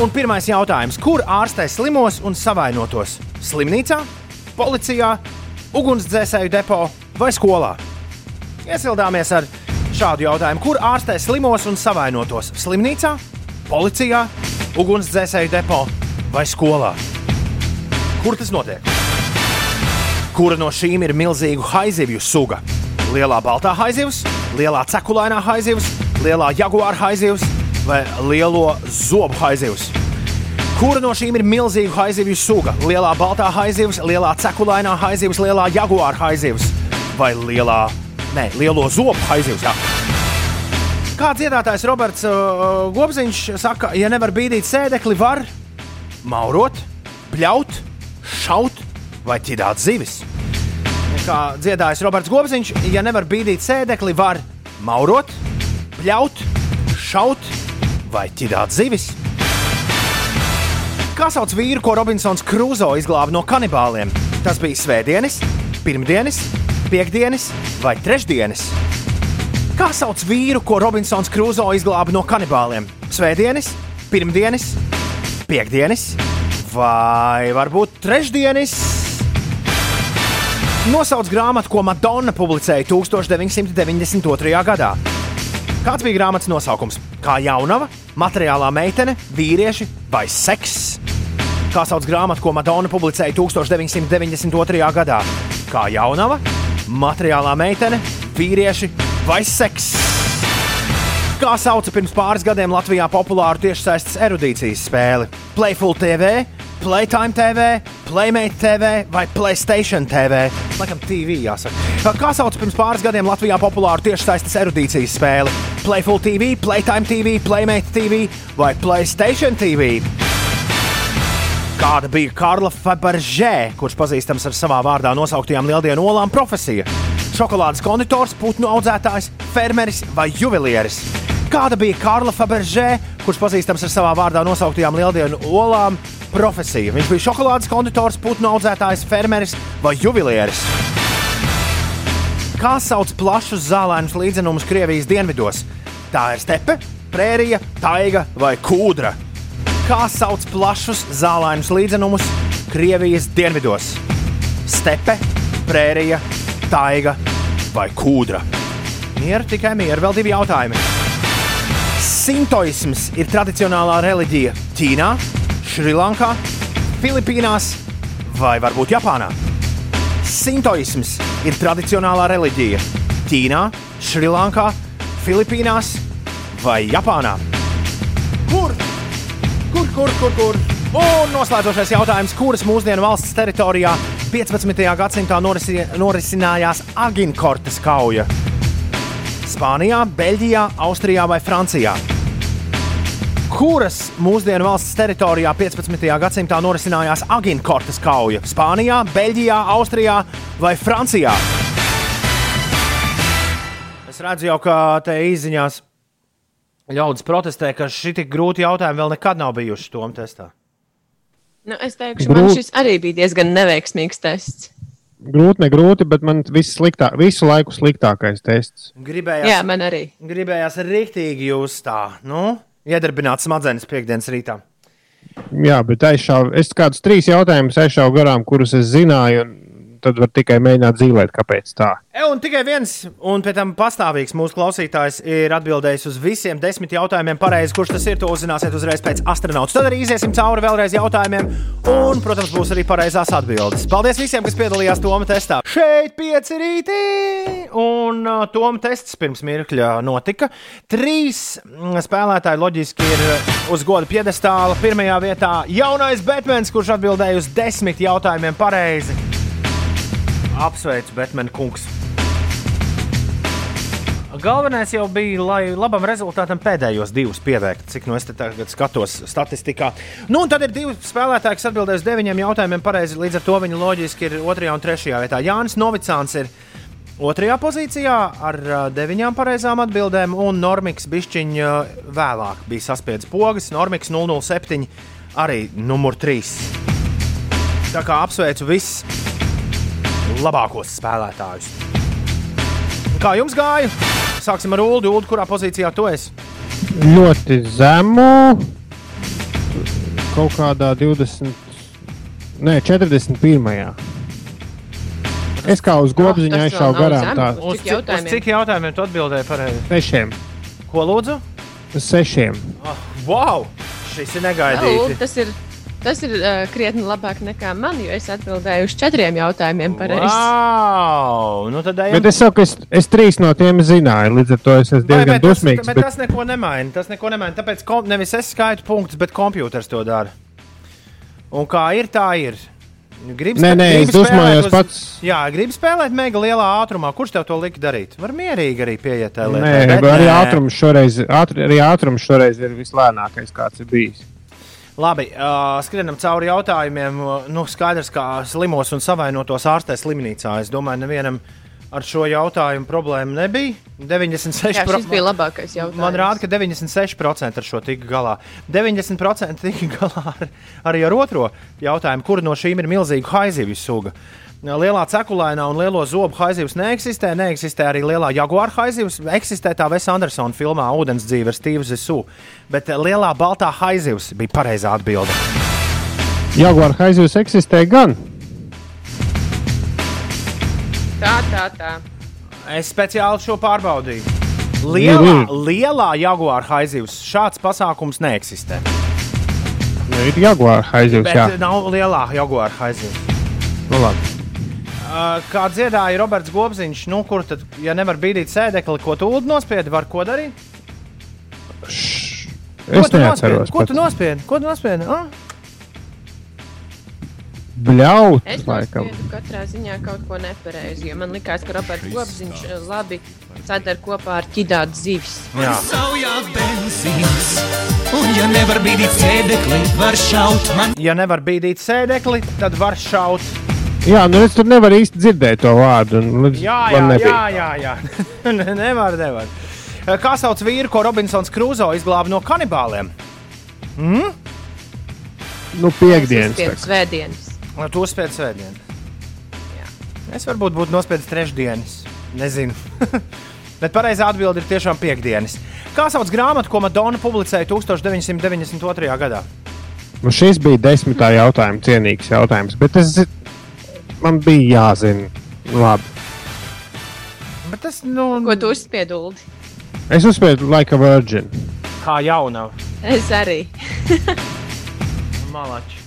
Un pirmais jautājums. Kur ārstē slimos un savainotos? Slimnīcā, policijā, ugunsdzēsēju depo vai skolā? Iesildāmies ar šādu jautājumu. Kur ārstē slimos un savainotos? Slimnīcā, policijā, ugunsdzēsēju depo vai skolā? Kur tas notiek? Kura no šīm ir milzīgu haizivju suga? Lielā baltā haizivs, lielā cekulainā haizivs, lielā jaguāra haizivs vai lielo zobu haizivs? Kura no šīm ir milzīga haizivju suga? Lielā baltā haizivs, lielā cekulainā haizivs, lielā jaguāra haizivs vai lielā, ne, lielo zobu haizivs? Jā. Kā dziedātājs Roberts uh, Gobziņš saka, ja nevar bīdīt sēdekli, var maurot, pļaut, šaut vai ķidāt zivis. Kā dziedājis Roberts Gobziņš, ja nevar bīdīt sēdekli, var maurot, pļaut, šaut vai ķidāt zivis. Kā sauc vīru, ko Robinsons Krūzo izglāba no kanibāliem? Tas bija svētdienas, pirmdienas, piekdienas vai trešdienas. Kā sauc vīru, ko Robinsons Krūzo izglāba no kanibāliem? Svētdienas, pirmdienas, piekdienas vai varbūt trešdienas? Nosauc grāmatu, ko Madonna publicēja 1992. gadā. Kāds bija grāmatas nosaukums? Kā jaunava, materiālā meitene, vīrieši vai sekss? Kā sauc grāmatu, ko Madona publicēja 1992. gadā? Kā jaunava, materiālā meitene, vīrieši vai seks? Kā sauca pirms pāris gadiem Latvijā populāru tiešsaistes erudīcijas spēli? Playful TV, Playtime TV, Playmate TV vai Playstation TV? Laikam TV jāsaka. Kā sauc pirms pāris gadiem Latvijā populāru tiešsaistes erudīcijas spēli? Playful TV, Playtime TV, Playmate TV vai Playstation TV? Kāda bija Karla Faberžē, kurš pazīstams ar savā vārdā nosauktajām lieldienu olām profesija? Šokolādes konditors, putnu audzētājs, fermeris vai juvelieris? Kāda bija Karla Faberžē, kurš pazīstams ar savā vārdā nosauktajām lieldienu olām profesija? Viņš bija šokolādes konditors, putnu audzētājs, fermeris vai juvelieris? Kā sauc plašus zālēnus līdzenumus Krievijas dienvidos? Tā ir stepe, prērija, taiga vai kūdra. Kā sauc plašus zālēnus līdzenumus Krievijas dienvidos? Stepe, prērija, taiga vai kūdra. Mieru, tikai mieru, vēl divi jautājumi. Sintoisms ir tradicionālā reliģija Ķīnā, Šrilankā, Filipīnās vai varbūt Japānā. Sintoisms ir tradicionālā reliģija Ķīnā, Šrilankā, Filipīnās vai Japānā. Kur? Kur, kur, kur, kur? Un noslēdzošais jautājums, kuras mūsdienu valsts teritorijā 15. gadsimtā norisi, norisinājās Aginkortas kauja? Spānijā, Beļģijā, Austrijā vai Francijā? Kuras mūsdienu valsts teritorijā 15. gadsimtā norisinājās Aginkortas kauja? Spānijā, Beļģijā, Austrijā vai Francijā? Es redzu jau, ka te izziņās ļaudis protestē, ka šī tik grūti jautājumi vēl nekad nav bijuši tom testā. Nu, es teikšu, man šis arī bija diezgan neveiksmīgs tests. Grūti, negrūti, bet man viss sliktāk, visu laiku sliktākais tests. Gribējās, Jā, man arī. Gribējās rīktīgi jūs tā, nu, iedarbināt smadzenes piekdienas rītā. Jā, bet aizšāvu, es kādus trīs jautājumus aizšāvu garām, kurus es zināju, un tad var tikai mēģināt zīmēt, kāpēc tā. E, un tikai viens, un pēc tam pastāvīgs mūsu klausītājs ir atbildējis uz visiem desmit jautājumiem. Pareizi, kurš tas ir, to uzzināsiet uzreiz pēc astronauta. Tad arī iesim cauri vēlreiz jautājumiem, un, protams, būs arī pareizās atbildes. Paldies visiem, kas piedalījās Toma testā. Šeit pieci rītī, un uh, Toma tests pirms mirkļa notika. Trīs spēlētāji loģiski ir uz goda piedestāla. Pirmajā vietā jaunais Batmans, kurš atbildēja uz desmit jautājumiem pareizi. Apsveicu, Batman kungs. Galvenais jau bija, lai labam rezultātam pēdējos divus pievērstu, cik no es te tagad skatos statistikā. Nu, un tad ir divi spēlētāji, kas atbildēs deviņiem jautājumiem pareizi. Līdz ar to viņi loģiski ir otrajā un trešajā vietā. Jānis Novicāns ir otrajā pozīcijā ar deviņām pareizām atbildēm, un Normiks Bišķiņš vēlāk bija saspiedzis pogas. Normiks 007 arī numur 3. Tā kā apsveicu visus labākos spēlētājus. Kā jums gāja? Sāksim ar Ulu. Ulu, kurā pozīcijā tu esi? Ļoti zemu. Kaut kādā 20, ne 41. Es kā uz gobziņu vēl aizšāvu garām. Tā, Uz cik cik, uz jautājumiem? cik jautājumiem tu atbildēji pareizi? sešiem. Ko lūdzu? Uz sešiem. Oh, wow! Šis ir negaidīts. tas ir, tas ir uh, krietni labāk nekā man, jo es atbildēju uz četriem jautājumiem pareizi. Wow! Nu tad ejam. Bet es saku, es, es trīs no tiem zināju. Līdz ar to es esmu diezgan bet tas, dusmīgs. bet Bet, tas neko nemaina. Tas neko nemaina. Tāpēc kom, nevis es skaitu punktus, bet kompjuters to dara. Un kā ir, tā ir. Gribu Nē, nē, es dusmojos pats. Jā, gribu spēlēt mega lielā ātrumā. Kurš tev to lika darīt? Var mierīgi arī pieiet tajā lietā. Nē, bet arī nē. ātrums šoreiz, ātri, arī ātrums šoreiz ir vislēnākais, kāds ir bijis. Labi, uh, skrienam cauri jautājumiem. Uh, Nu, skaidrs, ka slimos un savainotos ārstē slimnīcā. Es domāju, nevienam ar šo jautājumu problēmu nebija. 96% Jā, šis bija labākais jautājums. Man rāda, ka 96% ar šo tika galā. 90% tika galā ar, arī ar otro jautājumu, kura no šīm ir milzīga haizivju suga. Lielā cekulēnā un lielo zobu haizivs neeksistē. Neeksistē arī lielā jaguāra haizivs. Eksistē tā Vesa Andersona filmā Vodens dzīve ar Steve's Zisu. Bet eh, lielā baltā haizivs bija pareizā atbilde. Jaguāra haizivs eksistē gan. Tā, tā, tā. Es speciāli šo pārbaudīju. Ir, Lielā, ir. lielā jaguāra haizivs šāds pasākums neeksistē. Ir jaguāra haizivs, Bet jā. nav lielā jaguāra haizivs. Nu, labi. Uh, kā dziedāja Roberts Gobziņš, nu, kur tad, ja nevar bīdīt sēdekli, ko tu nospiedi, var ko darīt? Es tu neatceros. nospiedi? Ko tu nospiedi? Ko tu nospiedi? Ah? Bļaut, Es laikam. katrā ziņā kaut ko nepareizi, jo man likās, ka Roberts Gobziņš eh, labi sadara kopā ar ķidātu zivis. Jā. Saujās benzīns, un ja nevar bīdīt sēdekli, var šaut man. Ja nevar bīdīt sēdekli, tad var šaut. Jā, nu es tur nevaru īsti dzirdēt to vārdu. Jā, jā, jā, jā, jā. Ne- nevar, nevar. Uh, Kā sauc vīru, ko Robinsons Krūzo izglāba no kanibāliem? Mm? Nu, piekdienas. Pie tā. svētdienas. Lai to spētu svētdien. Es varbūt būtu nospiedis trešdienas. Nezinu. Bet pareizā atbilde ir tiešām piekdienas. Kā sauc grāmatu, ko Madonna publicēja 1992. gadā? Nu, šis bija desmitā jautājuma cienīgs jautājums, bet es, man bija jāzina. Labi. Bet tas, nu, Ko tu uzspiedi, Ulu? Es uzspēju like a virgin. kā jauna Es arī. malača.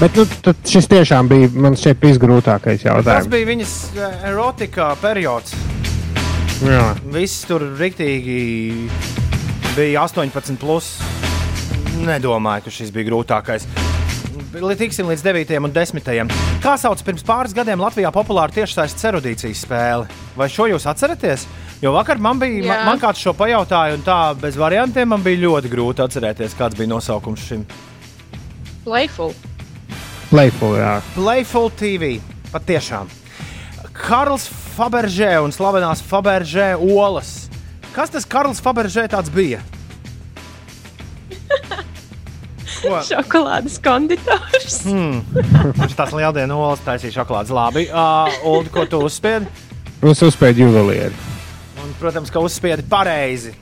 Bet nu, tad šis tiešām bija man šķiet visgrūtākais Tas jautājums. bija viņas eh, erotika periods. Jā. Viss tur rīktīgi bija 18. Plus. Nedomāju, ka šis bija grūtākais. Tiksim līdz 9. un 10. Kā sauc pirms pāris gadiem Latvijā populāru tiešsaistes erudīcijas spēli? Vai šo jūs atceraties? Jo vakar man bija, man, man kāds šo pajautāja, un tā bez variantiem man bija ļoti grūti atcerēties, kāds bija nosaukums šim. Playful. Playful, jā. Playful TV. Patiešām. Karls Faberžē un slavenās Faberžē olas. Kas tas Karls Faberžē tāds bija? Ko? Šokolādes konditors. Hmm. Viņš tās lieldienu olas taisīja šokolādes. Labi, uh, Ulu, ko tu uzspiedi? Es uzspēju juvelieru. Un, protams, ka uzspiedi pareizi.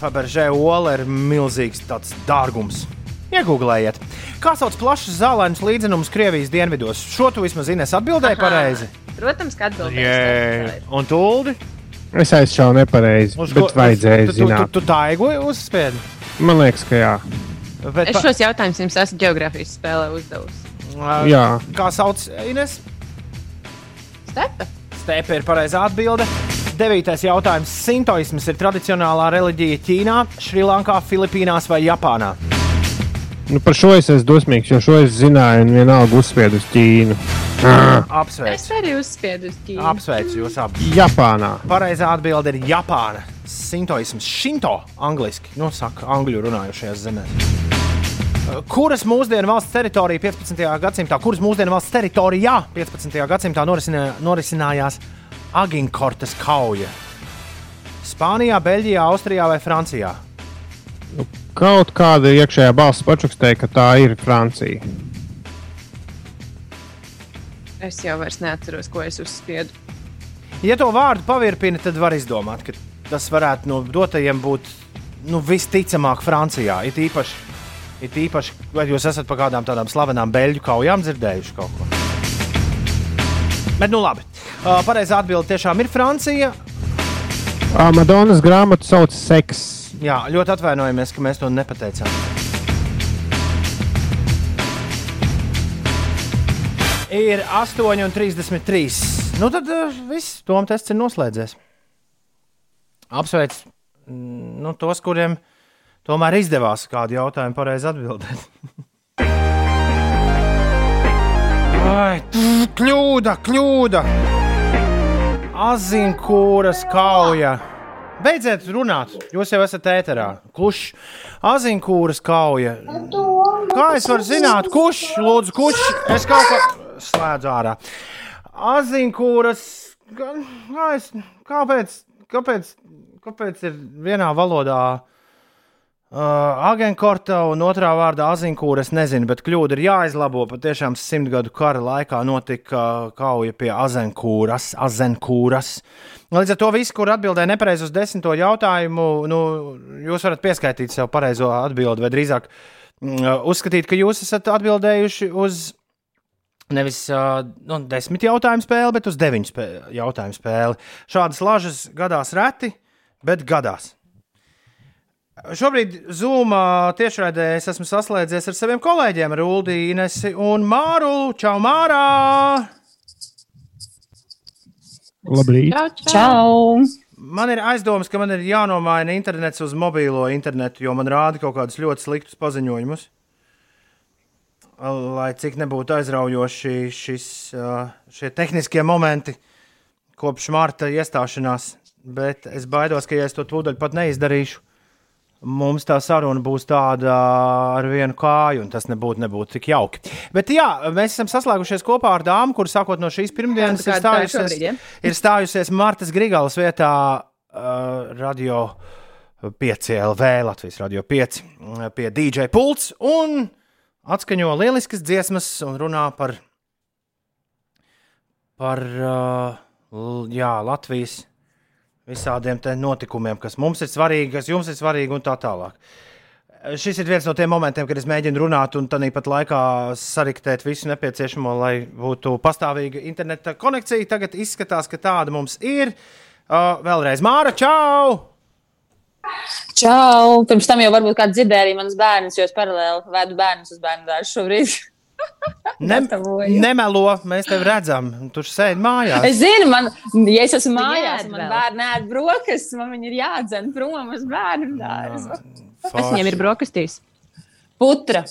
Faberžē ola ir milzīgs tāds dārgums. Iegūlējiet. Kā sauc plašs zālēns līdzenums Krievijas dienvidos? Šo tu vismaz Ines atbildēji Aha. pareizi. Protams, ka atbildēs. Jē. Un tu, Uldi? Es aizšāvu nepareizi, Uz bet ko- vajadzēja tu, tu, tu, tu tā ego uzspiedi. Man liekas, ka jā. Bet, Es šos jautājumus jums esmu geogrāfijas spēlē uzdevusi. pa- Jā. Kā sauc Ines? Stepa. Stepe ir pareizā atbilde. Devītais jautājums. Sintoisms ir tradicionālā reliģija Ķīnā, Šrilankā, Filipīnās vai Japānā. Nu, par šo es esmu dosmīgs, jo šo es zināju, un vienalga uzspiedu uz Ķīnu. Apsveicu. Es arī uzspiedu uz ķīnu. Apsveicu jūs abus. Japānā. Pareizā atbilde ir Japāna. Sintoisms, Shinto, angļuiski, nu, saka, angļu runājošajās zemēs. Kuras mūsdienu valsts teritorija 15. gadsimtā, kuras mūsdienu valsts teritorijā 15. gadsimtā norisinā, norisinājās Aginkortas kauja? Spānijā, Beļģijā, Austrijā vai Francijā? Kaut kāda iekšējā balss pačukstēja, ka tā ir Francija. Es jau vairs neatceros, ko es uzspiedu. Ja to vārdu pavirpina, tad var izdomāt, ka tas varētu no dotajiem būt nu, visticamāk Francijā. It īpaši, it īpaši, vai jūs esat par kādām tādām slavenām beļģu kaujām dzirdējuši kaut ko? Bet, nu labi. Uh, Pareizā atbilde tiešām ir Francija. Madonas grāmatu sauc Seks. Jā, ļoti atvainojamies, ka mēs to nepateicām. Ir 8,33. Nu, tad uh, viss, Toms tests ir noslēdzies. Apsveic mm, nu, tos, kuriem tomēr izdevās kādu jautājumu pareizi atbildēt. Ai, tf, kļūda, kļūda! Azinkūras kauja. Beidziet runāt, jūs jau esat ēterā. Klušs, azinkūras kauja. Kā es varu zināt, kurš, lūdzu, kurš? Es kaut ko slēdzu ārā. Azinkūras, kā es, kāpēc, kāpēc, kāpēc ir vienā valodā uh, agenkorta un otrā vārdā azinkūra? Es nezinu, bet kļūda ir jāizlabo. Patiešām simtgadu kara laikā notika kauja pie azenkūras. azenkūras. Līdz ar to visi, kur atbildēja nepareizi uz desmito jautājumu, nu, jūs varat pieskaitīt sev pareizo atbildi, vai drīzāk mm, uzskatīt, ka jūs esat atbildējuši uz nevis uh, nu, desmit jautājumu spēli, bet uz deviņu spē jautājumu spēli. Šādas lažas gadās reti, bet gadās. Šobrīd Zūmā tiešraidē es esmu saslēdzies ar saviem kolēģiem, Rūdu, Inesi un Māru. Čau, Mārā! Labrīt! Čau! Man ir aizdomas, ka man ir jānomaina internets uz mobilo internetu, jo man rāda kaut kādus ļoti sliktus paziņojumus. Lai cik nebūtu aizraujoši šis, šie tehniskie momenti kopš marta iestāšanās, bet es baidos, ka ja es to tūdaļ pat neizdarīšu, mums tā saruna būs tāda ar vienu kāju, un tas nebūtu, nebūtu tik jauki. Bet jā, mēs esam saslēgušies kopā ar dāmu, kuras sākot no šīs pirmdienas tā ir stājusies, šobrīd, ja? ir stājusies Martas Grigalas vietā uh, radio 5 LV, Latvijas radio 5, uh, pie DJ pults un atskaņo lieliskas dziesmas un runā par, par uh, jā, Latvijas visādiem notikumiem, kas mums ir svarīgi, kas jums ir svarīgi un tā tālāk. Šis ir viens no tiem momentiem, kad es mēģinu runāt un tāpat laikā sariktēt visu nepieciešamo, lai būtu pastāvīga interneta konekcija. Tagad izskatās, ka tāda mums ir. Uh, vēlreiz Māra, čau! Čau! Pirms tam jau varbūt kāds dzirdēja arī manas bērnas, jo es paralēli vedu bērnus uz bērnu dārzu šobrīd. Ne, nemelo, mēs tevi redzam. Tu sēdi mājās. Es zinu, man, ja es esmu mājās, man bērni ēd brokastis, man viņi ir jādzen prom uz bērnu dārzu. Kas viņiem ir brokastīs? Putra,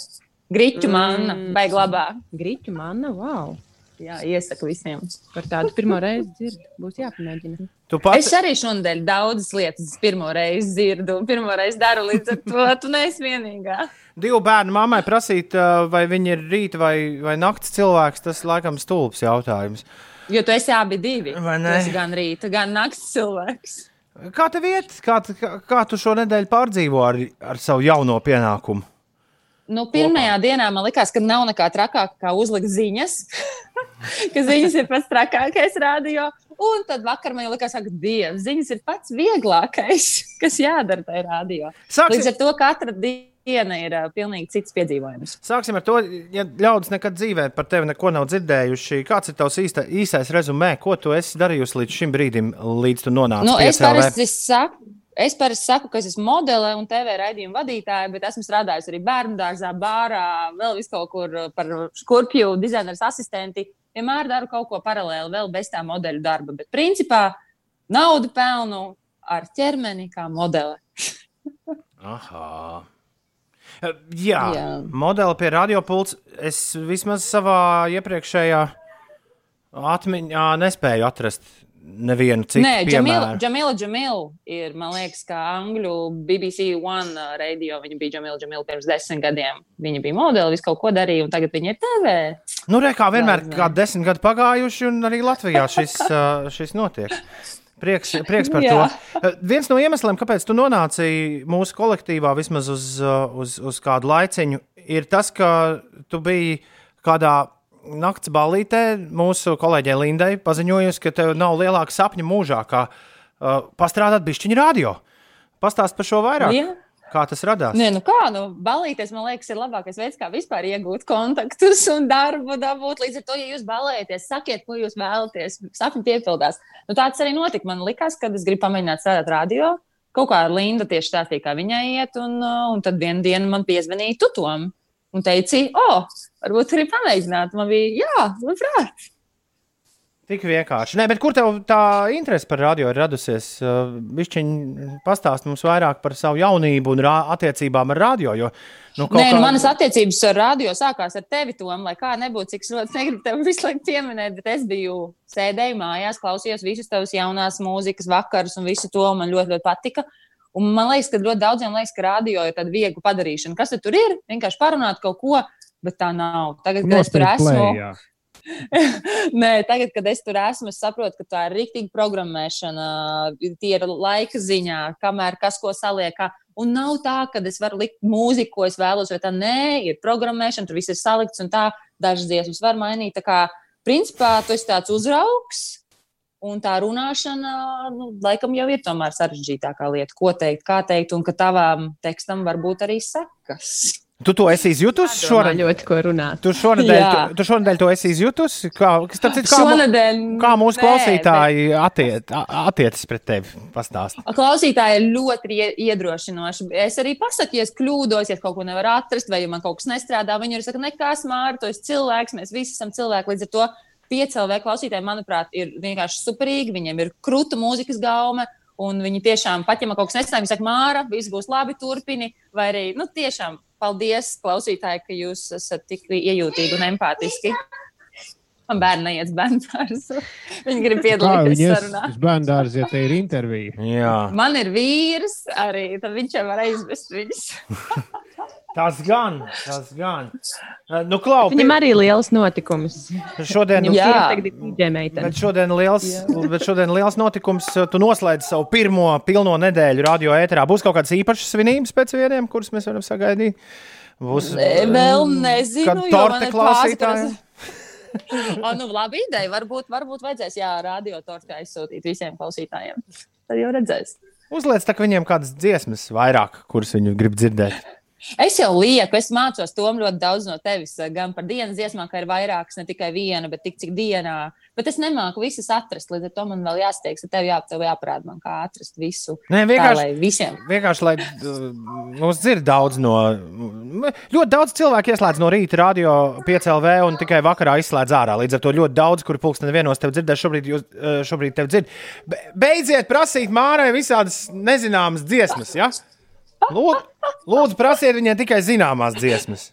griķu Mm. manna, vai glabā. Griķu manna, wow! Jā, iesaku visiem. Par tādu pirmo reizi dzirdu. Būs jāpamēģina. Tu pati- Es arī šodien daudzas lietas pirmo reizi dzirdu un pirmo reizi daru līdz ar to. Tu neesi vienīgā. Divu bērnu mammai prasīt, vai viņi ir rīta vai, vai naktas cilvēks, tas laikam stulbs jautājums. Jo tu esi abi divi. Esi gan rīta, gan naktas cilvēks. Kā tev iet? Kā, tu- kā, kā tu šo nedēļu pārdzīvo ar, ar savu jauno pienākumu? Nu, pirmajā dienā man likās, ka nav nekā trakāka kā uzlikt ziņas. ka ziņas ir pats trakākais radio. Un tad vakar man likās, ka Dievs, ziņas ir pats vieglākais, kas jādara tajā radio. Sāksim- Līdz ar to katra diena ir uh, pilnīgi cits piedzīvojums. Sāksim ar to, ja ļaudis nekad dzīvē par tevi neko nav dzirdējuši. Kāds ir tavs īsta, īsais rezumē, ko tu esi darījusi līdz šim brīdim, līdz tu nonāci Nu, pie saku. Es parasti saku, ka es esmu modele un TV raidījuma vadītāja, bet esmu strādājusi arī bērnu dārzā, bārā, vēl kaut kur uh, par skurpju dizaineru asistenti. Vienmēr daru kaut ko paralēli, vēl bez tā modeļu darba. Bet principā naudu pelnu ar ķermeni kā modeli. Aha. Eh, Jā, Jā. Jā. modeli pie radiopults. Es vismaz savā iepriekšējā atmiņā nespēju atrast nevienu citu Nē, Džamila, piemēru. Džamila, Džamila ir, man liekas, kā angļu BBC One uh, radio. Viņa bija Džamila, Džamila pirms desmit gadiem. Viņa bija modeli, visu kaut ko darīja, un tagad viņa ir TV. Nu, re, kā vienmēr, Nezinu. kā desmit gadi pagājuši, un arī Latvijā šis, uh, šis notiek. Prieks, prieks par Jā. to. Uh, Viens no iemesliem, kāpēc tu nonāci mūsu kolektīvā vismaz uz, uz, uz kādu laiciņu, ir tas, ka tu biji kādā nakts ballītē mūsu kolēģei Lindai paziņojusi, ka tev nav lielāka sapņa mūžā, kā uh, pastrādāt bišķiņu radio. Pastāst par šo vairāk. Jā. Kā tas radās? Nē, nu kā, nu, balīties, man liekas, ir labākais veids, kā vispār iegūt kontaktus un darbu dabūt. Līdz ar to, ja jūs balēties, sakiet, ko jūs vēlaties, sapņi piepildās. Nu, tāds arī notika. Man likās, ka es gribu pamēģināt strādāt radio. Kaut kā Linda tieši stāstīja, kā viņai iet, un, uh, un tad vienā dienā man piezvanīja tutom un teica, o, oh, varbūt arī pamēģināt. Man bija, jā, labprāt. Tik vienkārši. Nē, bet kur tev tā interese par radio ir radusies? Višķiņi pastāst mums vairāk par savu jaunību un attiecībām ar radio. Jo, nu, Nē, nu, kā- manas attiecības ar radio sākās ar tevi, Tom, lai kā nebūtu, cik ļoti negribu tevi visu laiku pieminēt, bet es biju sēdēju mājās, klausījos visus tavus jaunās mūzikas vakarus un visu to, man ļoti, ļoti patika. Un man liekas, ka ļoti daudziem liekas, ka radio ir tāda viegla padarīšana. Kas tad tur ir? Vienkārši parunāt kaut ko, bet tā nav. Tagad, kad es tur esmu, play, jā. Nē, tagad, kad es tur esmu, es saprotu, ka tā ir rīktīva programmēšana, tie ir laika ziņā, kamēr kas ko saliek. kā- Un nav tā, ka es varu likt mūziku, ko es vēlos, vai tā nē, ir programmēšana, tur viss ir salikts un tā dažas dziesmas var mainīt. Tā kā, principā, tu esi tāds uzraugs. Un tā runāšana, nu, laikam, jau ir tomēr sarežģītākā lieta, ko teikt, kā teikt, un ka tavam tekstam var būt arī sekas. Tu to esi izjutusi šonadēļ? ļoti ko runāt. Tu šonadēļ, Jā. tu, tu šonadēļ to esi izjutusi? Kā, starp citu, kā, mu- Šonadēļ kā mūsu nē, klausītāji attiec, a- attiecas pret tevi? Pastāst. Klausītāji ir ļoti ie- iedrošinoši. Es arī pasaku, ja es kļūdos, ja kaut ko nevaru atrast, vai ja man kaut kas nestrādā. Viņi arī saka, nekas, Mārta, tu esi cilvēks, mēs visi esam cilvēki. Līdz ar to piecēlē klausītāji, manuprāt, ir vienkārši superīgi. Viņiem ir krūta mūzikas gaume. Un viņi tiešām, pat ja man kaut kas nestrādā, viņi saka, Māra, viss būs labi, turpini. Vai arī, nu, tiešām, paldies, klausītāji, ka jūs esat tik iejūtīgi un empātiski. Man bērni neiet uz bērnu dārzu. Viņi grib piedalīties sarunā. uz bērnu dārzu, ja te ir intervija? Jā. Man ir vīrs arī, tad viņš jau var aizvest viņus. Tas gan, tas gan. Uh, Nu, Klau, Viņam arī liels notikums. Šodien, Viņam Jā. ir. Bet šodien liels, bet šodien liels notikums. Tu noslēdz savu pirmo pilno nedēļu radio ēterā. Būs kaut kādas īpašas svinības pēc vieniem, kuras mēs varam sagaidīt. Būs vēl nezinu, Kad jo torte ir klausītāji. O, nu, labi ideja. Varbūt, varbūt vajadzēs, jā, radio torti aizsūtīt visiem klausītājiem. Tad jau redzēs. Uzliec tā, viņiem kādas dziesmas vairāk, kuras viņi grib dzirdēt. Es jau lieku, es mācos to ļoti daudz no tevis. Gan par dienas dziesmām, ka ir vairākas, ne tikai viena, bet tik cik dienā. Bet es nemāku visas atrast. Līdz ar to man vēl jāsteigs, ka tev, jā, tev jāparāda man, kā atrast visu. Nē, vienkārši, lai visiem. vienkārši lai uh, mums dzird daudz no. Ļoti daudz cilvēku ieslēdz no rīta radio 5LV un tikai vakarā izslēdz ārā. Līdz ar to ļoti daudz, kuri pulksteni vienos tev dzirdēs, šobrīd, jūs, uh, šobrīd tev dzird. Be- Beidziet prasīt Mārai visādas nezināmas dziesmas. Ja? Lūdzu, lūdzu, prasiet viņai tikai zināmās dziesmas.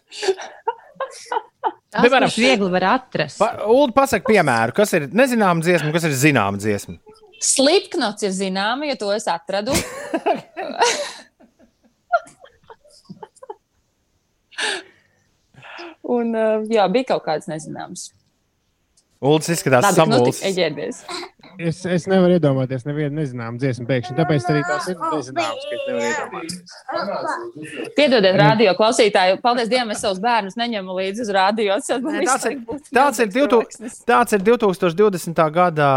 Tas Piemēram, viņš viegli var atrast. Pa, Ulu, pasak, piemēru, kas ir nezināma dziesma, kas ir zināma dziesma. Slipknots ir zināma, jo to es atradu. Un, uh, jā, bija kaut kāds nezināms. Ulas izskatās nu, eģērbies. Es, es nevaru iedomāties nevienu nezināmu dziesmu pēkšņi, tāpēc arī tās ir nezināmas, ka es nevaru iedomāties. Piedodiet, radio klausītāji, paldies Dievam, es savus bērnus neņemu līdzi uz radio. Nē, tāds ir- Tāds ir, milzīgs 2000, tāds ir 2020. gada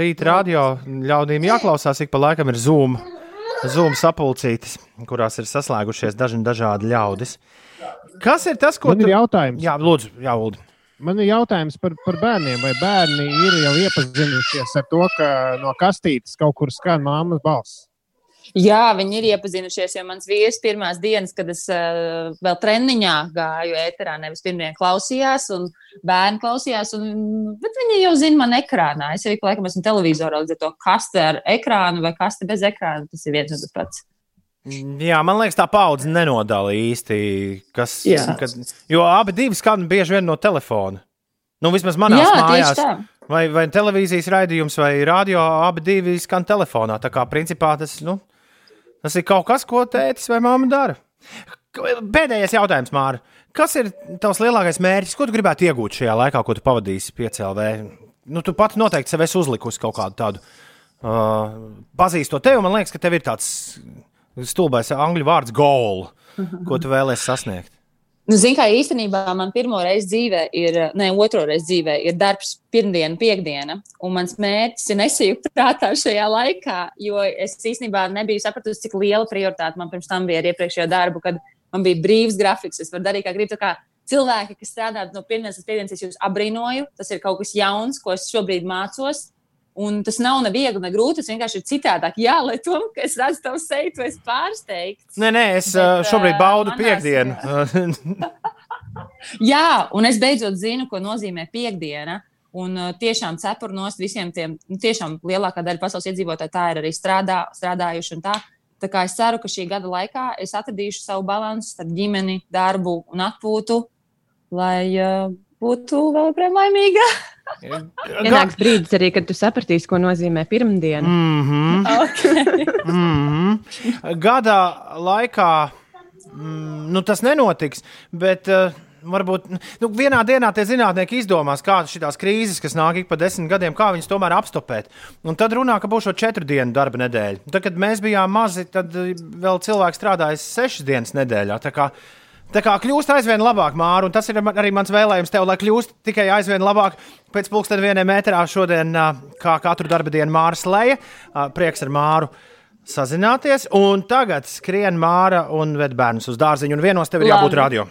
rīta radio. Ļaudīm jāklausās, ik pa laikam ir Zoom, Zoom sapulcītes, kurās ir saslēgušies daži dažādi ļaudis. Kas ir tas, ko Man ir jautājums. Jā, lūdzu, jā, lūdzu. Man ir jautājums par, par bērniem. Vai bērni ir jau iepazinušies ar to, ka no kastītes kaut kur skan māmas balss? Jā, viņi ir iepazinušies, jo mans vīrs pirmās dienas, kad es uh, vēl treniņā gāju ēterā, nevis pirmie klausījās, un bērni klausījās, un, bet viņi jau zina man ekrānā. Es arī, laikam, esmu televizorā, līdz ar to kaste ar ekrānu vai kaste bez ekrāna, tas ir viens un tas pats. Jā, man liekas, tā paudze nenodala īsti. Kas, Jā. kad, jo abi divi skan bieži vien no telefona. Nu, vismaz manā Jā, tieši mājās. tā. Vai, vai televīzijas raidījums, vai radio, abi divi skan telefonā. Tā kā principā tas, nu, tas ir kaut kas, ko tētis vai mamma dara. Pēdējais jautājums, Māra. Kas ir tavs lielākais mērķis? Ko tu gribētu iegūt šajā laikā, ko tu pavadīsi piecēlē? Nu, tu pati noteikti sev esi uzlikusi kaut kādu tādu. Uh, pazīstot tevi, man liekas, ka tev ir tāds stulbais angļu vārds goal, ko tu vēlēsies sasniegt. Nu, Ziniet, kā īstenībā man pirmo reizi dzīvē ir, ne otro reizi dzīvē ir darbs pirmdiena, piekdiena. Un mans mērķis ir nesajūt prātā šajā laikā, jo es īstenībā nebiju sapratusi, cik liela prioritāte man pirms tam bija ar iepriekšējo darbu, kad man bija brīvs grafiks. Es varu darīt, kā gribu. Kā cilvēki, kas strādā no pirmdienas līdz piekdienas, es jūs abrīnoju. Tas ir kaut kas jauns, ko es šobrīd mācos. Un tas nav ne viegli, ne grūti. Tas vienkārši ir citādāk. Jā, lai to, es redzu tavu seju, tu esi pārsteigts. Nē, nē, es Bet, šobrīd baudu manās- piekdienu. Jā, un es beidzot zinu, ko nozīmē piekdiena. Un tiešām cepuru nost visiem tiem, nu, tiešām lielākā daļa pasaules iedzīvotāju tā ir arī strādā, strādājuši. Tā. tā kā es ceru, ka šī gada laikā es atradīšu savu līdzsvaru starp ģimeni, darbu un atpūtu, lai uh, būtu vēl joprojām laimīga. Pienāks brīdis arī, kad tu sapratīsi, ko nozīmē pirmdiena. Mm -hmm. Okay. mm -hmm. Gada laikā mm, nu, tas nenotiks, bet. Uh, Varbūt nu, vienā dienā tie zinātnieki izdomās, kādas ir tās krīzes, kas nāk ik pa desmit gadiem, kā viņas tomēr apstopēt. Un tad runā, ka būs šo četru dienu darba nedēļa. Tad, kad mēs bijām mazi, tad eh, vēl cilvēki strādāja sešas dienas nedēļā. Tā kā, kļūst aizvien labāk, Māra, un tas ir arī mans vēlējums tev, lai kļūst tikai aizvien labāk. Pēc pusdienas vienā metrā šodien, kā katru darba dienu, Māra Slēja, prieks ar Māru sazināties. Un tagad skrien Māra un ved bērnus uz dārziņu. Un vienos tev ir jābūt radio.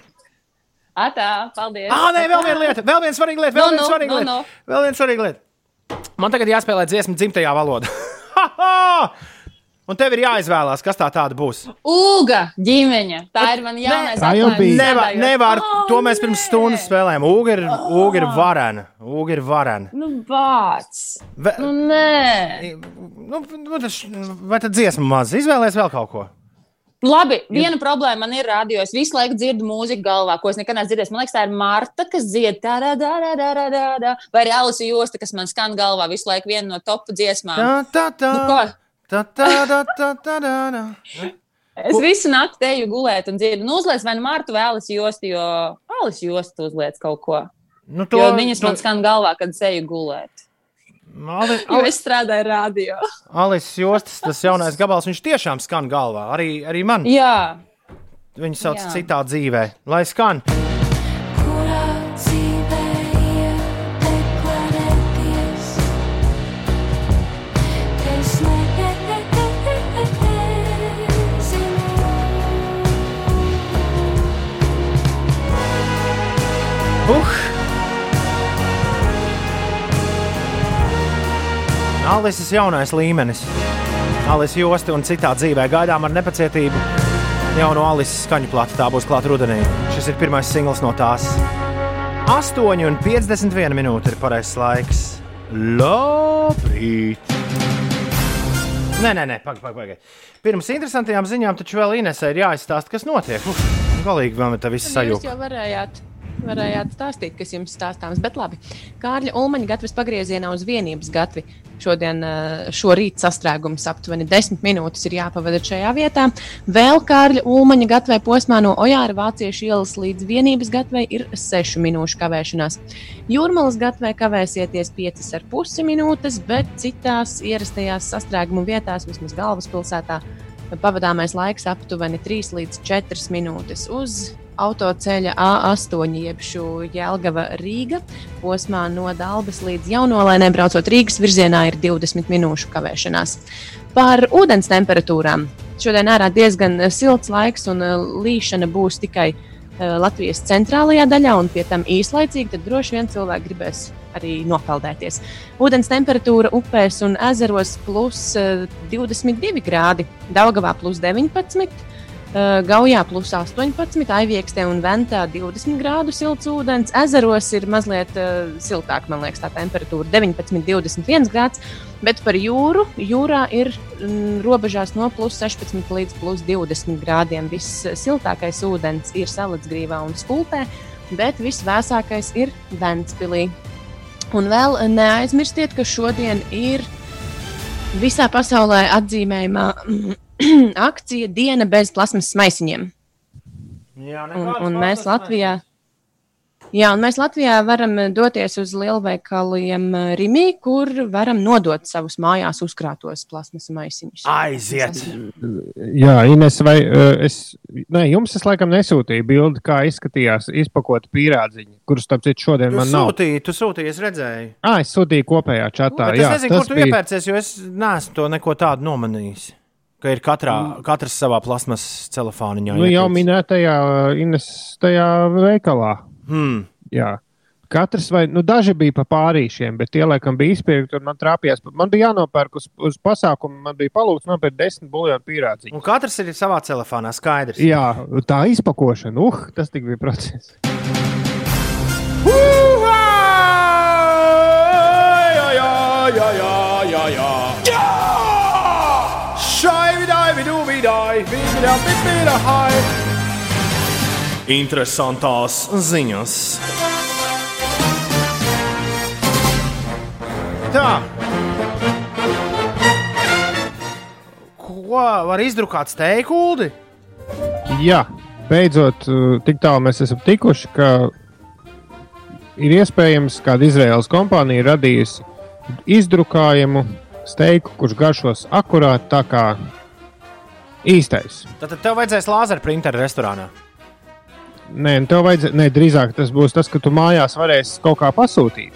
Atā, paldies. Ah, nē, vēl viena lieta, vēl viena svarīga lieta, vēl Nu, viena nu, svarīga nu, lieta. nu. Vēl viena svarīga lieta. Man tagad jāspēlē dziesma dzimtajā valodā. Un tev ir jāizvēlās, kas tā tāda būs. Uga ģimeņa. Tā ir mana jaunais Tā jau bija. Nevar, nevar, Oh, to mēs pirms stundas spēlējām. Uga ir, Uga ir varena. Uga ir varena. Nu, vārds. Ve- Nu, nē. Nu, nu, tas- vai tad dziesma maz? Izvēlēties vēl kaut ko. Labi, viena problēma man ir radio. Es visu laiku dzirdu mūziku galvā, ko es nekad neesmu dzirdējis. Man liekas, tā ir Marta, kas dzied tādā, tādā, tādā, tādā. Vai arī Alisa Josta, kas man skan galvā visu laiku viena no topu dziesmām. Tā, tā, tā. Nu, ko? Tā, tā, tā, tā, tā, tā. Es visu nakti eju gulēt un dzirdu. Nu, uzliec vai nu Martu vai Alisa Jostu, jo Alisa Jostu uzliec kaut ko. Nu, To, jo viņas to... man skan galvā, kad es eju gulēt. Ali, Jo es strādāju radio. Alises Jostas, tas jaunais gabals, viņš tiešām skan galvā. Arī, arī man. Jā. Viņu sauc Jā. citā dzīvē. Lai skan. Alises jaunais līmenis. Alises josta un citā dzīvē gaidām ar nepacietību jauno Alises skaņu platu. Tā būs klāta rudenī. Šis ir pirmais singls no tās. 8,51 minūte ir pareizais laiks. Labrīt! Nē, nē, nē pagaidi, pagaidi. Pag. Pirms interesantajām ziņām taču vēl Inesai ir jāizstāsta, kas notiek. Uf, galīgi vēl tā viss Jūs sajūta. jau varējāt, varējāt stāstīt, kas jums stāstāms. Bet labi, Kārļa Ulmaņa gatavs pagriezienā uz vienības gatvi. Šodien, eh, šorīt sastrēgums aptuveni 10 minūtes ir jāpavada šajā vietā. Vēl Kārļa Ulmaņa gatvē posmā no Ojāra Vāciešu ielas līdz vienības gatvei ir 6 minūšu kavēšanās. Jūrmalas gatvē kavēsieties 5,5 minūtes, bet citās ierastajās sastrēgumu vietās, vismaz galvaspilsētā, pavadāmais laiks aptuveni 3 līdz 4 minūtes uz autoceļa A8, jeb Jēlgava Rīga. Posmā no Dabas līdz Jaunolēnē braucot Rīgas virzienā ir 20 minūšu kavēšanās. Par ūdens temperatūrām. Šodien ārā diezgan eh, silts laiks un eh, līšana būs tikai eh, Latvijas centrālajā daļā, un pie tam īslaicīgi, tad droši vien cilvēki gribēs arī nopeldēties. Ūdens temperatūra upēs un ezeros plus eh, 22 grādi, Daugavā plus 19. Uh, Gaujā plus 18, Aiviekstē un Ventā 20 grādu silts ūdens. Ezeros ir mazliet uh, siltāk, man liekas, tā temperatūra 19, 21 grāds. Bet par jūru, jūrā ir mm, robežās no plus 16 līdz plus 20 grādiem. Viss siltākais ūdens ir Salacgrīvā un Skulpē, bet visvēsākais ir Ventspilī. Un vēl neaizmirstiet, ka šodien ir visā pasaulē atzīmējama akcija Diena bez plasmas maisiņiem. Jā, Un, un mēs Latvijā. Jā, un mēs Latvijā varam doties uz lielveikaliem eh, Rimī, kur varam nodot savus mājās uzkrātos plasmas maisiņus. Aiziet! Jā, Ines, vai uh, es. Nē, jums es laikam nesūtīju bildi, kā izskatījās izpakota pīrādziņa, kurus, starp citu, šodien Tu man nav. sūtīji, tu sūtīji, es redzēju. Ah, es sūtīju kopējā čatā. Bet es jā, nezinu, kur tu bija- iepērcies, jo es neesmu to neko tādu nomanījis. Ka ir katrā, katrs savā plasmas telefāniņā. Nu, jau minētajā Ines tajā veikalā. Hmm. Jā. Katrs vai nu, daži bija pa pārīšiem, bet tie laikam bija izpirkti. un Man trāpījās, man bija jānopērk uz, uz pasākumu, man bija palūgts nopirkt desmit buļbuļsāļu pīrādziņu. Un katrs ir savā telefonā, skaidrs. Jā, tā izpakošana, uh, tas tik bija process. Jā, jā, jā, jā, jā. jā! Vidai, vidai, hai. Interesantās ziņas. Tā. Ko var izdrukāt steikuldi? Jā, beidzot, uh, tik tālu mēs esam tikuši, ka ir iespējams, ka kāda Izraels kompānija ir radījusi izdrukājumu steiku, kurš garšos akurāt tā kā īstais. Tad tev vajadzēs lāzera printeru restorānā. Nē, nu, tev vajadzēs, nē, drīzāk tas būs tas, ka tu mājās varēsi kaut kā pasūtīt.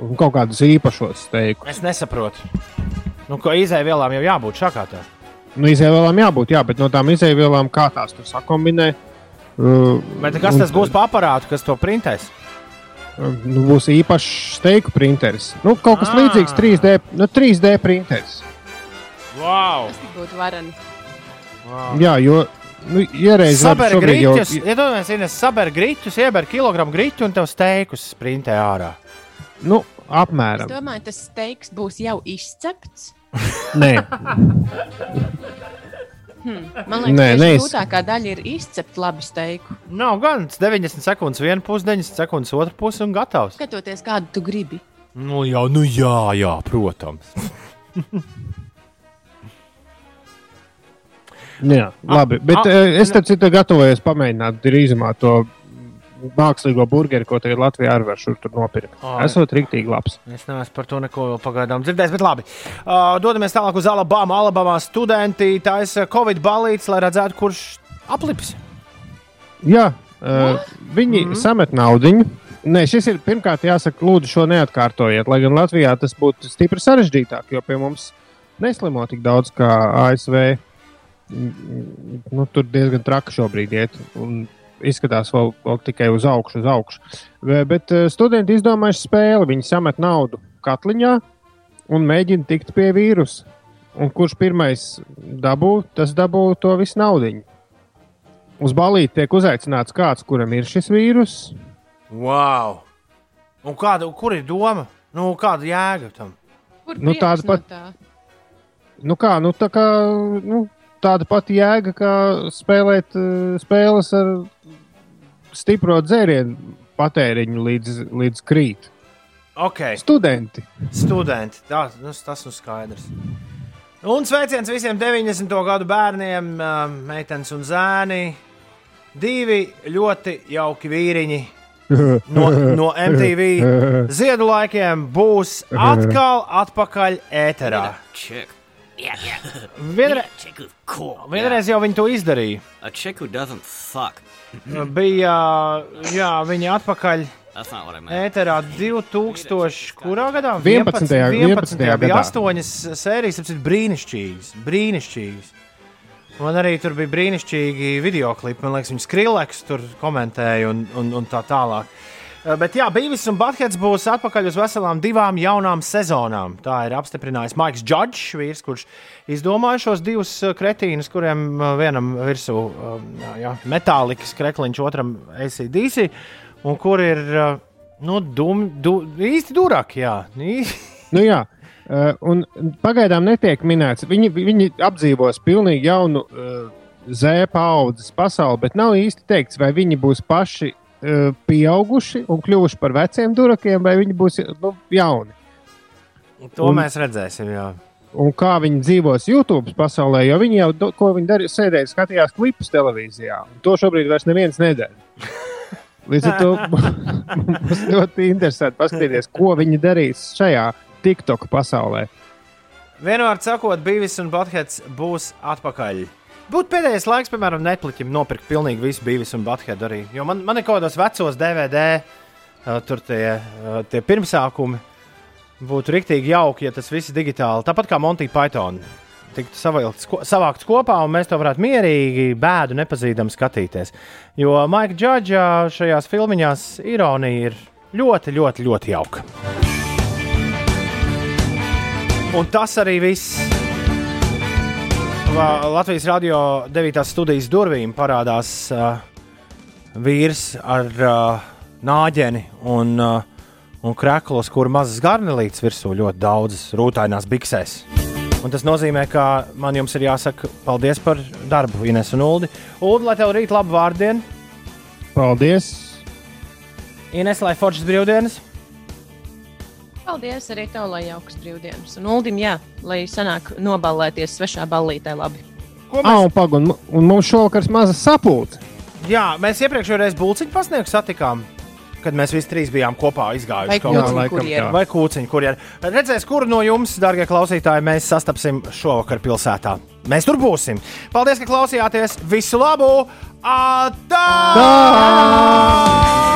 un Kaut kādus īpašos steikus. Es nesaprotu. Nu, ko izēvielām jau jābūt šākātā. Nu, izēvielām jābūt, jā, bet no tām izēvielām kā tās tur sakombinē. Uh, Bet kas tas būs par aparātu, kas to printēs? Nu, būs īpašs steiku printeris. Nu, kaut kas Ah. līdzīgs 3D, nu, 3D printeris. Wow! Tas būtu vareni. Wow. Jā, jo nu, iereiz Saber šobrīd jau- iedomājieties, ja saber grīķus, ieber kilogramu grīķu un tev steikus sprintē ārā. Nu, Es apmēram. domāju, tas steiks būs jau izcepts. Nē, Hmm. Man liekas, Nē, ka grūtākā daļa ir izcept labi steiku. Nav gan 90 sekundes, viena puse, 90 sekundes, otra puse un gatavs. Skatoties, kādu tu gribi. Nu, jā, nu jā, jā protams. jā, labi. Bet a- a, es tam citu gatavojos pamēģināt drīzumā to mākslīgo burgeri, ko tagad Latvijā arī var nopirkt. Esot rīktīgi labs. Es neesmu par to neko pagaidām dzirdējis, bet labi. Uh, dodamies tālāk uz Alabamu. Alabamā studenti taisa Covid balīts, lai redzētu, kurš aplips. Jā, uh, viņi mm -hmm. samet naudu. Nē, šis ir pirmkārt jāsaka, lūdzu, šo neatkārtojiet. Lai gan Latvijā tas būtu stipri sarežģītāk, jo pie mums neslimo tik daudz kā ASV. Nu, tur diezgan traki šobrīd iet. Un izskatās vēl, vēl tikai uz augšu, uz augšu. Bet uh, studenti izdomājuši spēli. Viņi samet naudu katliņā un mēģina tikt pie vīrusa. Un kurš pirmais dabū, tas dabū to visu naudu. Uz balīti tiek uzaicināts kāds, kuram ir šis vīrus. Wow! Un kāda, kur ir doma? Nu, kāda jēga tam? Kur Nu, tāda no pat- tā? Nu kā, nu, tā kā, nu, tāda pati jēga, kā spēlēt uh, spēles ar stipro dzērienu patēriņu līdz, līdz krīt. Okay. Studenti. Studenti. Tā, nu, tas nu skaidrs. Un sveiciens visiem 90. gadu bērniem, ā, meitenes un zēni. Divi ļoti jauki vīriņi no, no MTV ziedu laikiem būs atkal atpakaļ ēterā. chick. Yeah, yeah. Vienre- cool. Vienreiz jau viņi to izdarīja. A chick who doesn't fuck. Bija jā, viņi atpakaļ. That's not what I meant. Ēterā 2000. kurā gadā? 11. 11. bija gadā. astoņas sērijas, tas ir brīnišķīgas. brīnišķīgas. Man arī tur bija brīnišķīgi video klipi. Man liekas, viņi skrileks tur komentēja un, un, un tā tālāk. Eh, Bet jā, Beavis un Butheads būs atpakaļ uz veselām divām jaunām sezonām. Tā ir apstiprinājis Maiks Džordžs, vīrs, kurš izdomāja šos divus eh, kretīnus, kuriem eh, vienam virsū eh, jā, metālikas krekliņš, otram ACDC, un kur ir eh, nu, dum, du, īsti duraki. Jā. Nu, jā. Uh, un pagaidām netiek minēts, viņi, viņi apdzīvos pilnīgi jaunu uh, zēpa audzes pasauli, bet nav īsti teikts, vai viņi būs paši pieauguši un kļuvuši par veciem durakiem, vai viņi būs nu, jauni. To Un- mēs redzēsim. Jā. Un kā viņi dzīvos YouTube pasaulē, jo viņi jau, do, ko viņi darīja, sēdēja, skatījās klipus televīzijā. Un to šobrīd vairs neviens nedara. Līdz ar to mums ļoti interesanti paskatīties, ko viņi darīs šajā TikTok pasaulē. Vienmēr sakot, Beavis un Butheads būs atpakaļ. Būtu pēdējais laiks, piemēram, Netflixam nopirkt pilnīgi visu Beavis un Buthead arī. Jo man, man ir kaut kādos vecos DVD, uh, tur tie, uh, tie pirmsākumi. Būtu rīktīgi jauki, ja tas viss digitāli, tāpat kā Monty Python, tiktu ko- savākts kopā, un mēs to varētu mierīgi, bēdu nepazīdami skatīties. Jo Maika Džordža šajās filmiņās ironija ir ļoti, ļoti, ļoti jauka. Un tas arī viss. Latvijas radio 9. studijas durvīm parādās uh, vīrs ar uh, nāģeni un, uh, un kreklos, kur mazas garnelītes virsū ļoti daudzas rūtainās biksēs. Un tas nozīmē, ka man jums ir jāsaka paldies par darbu, Ines un Uldi. Uldi, lai tev rīt labu vārdienu, Paldies! Ines, lai foršas brīvdienas. Paldies arī tev, lai jauks brīvdienas. Un Uldim, jā, lai sanāk noballēties svešā ballītē labi. Ah, un, pag, un, un mums šovakar maza sapulce. Jā, mēs iepriekšējā reizē Bulciņu pasnieku satikām. Kad mēs visi trīs bijām kopā izgājuši kaut kur. kurjeri. Vai kūciņu kurjeri. Redzēs, kuru no jums, darbie klausītāji, mēs sastapsim šovakar pilsētā. Mēs tur būsim. Paldies, ka klausījāties. Visu labu! Atā! Tā!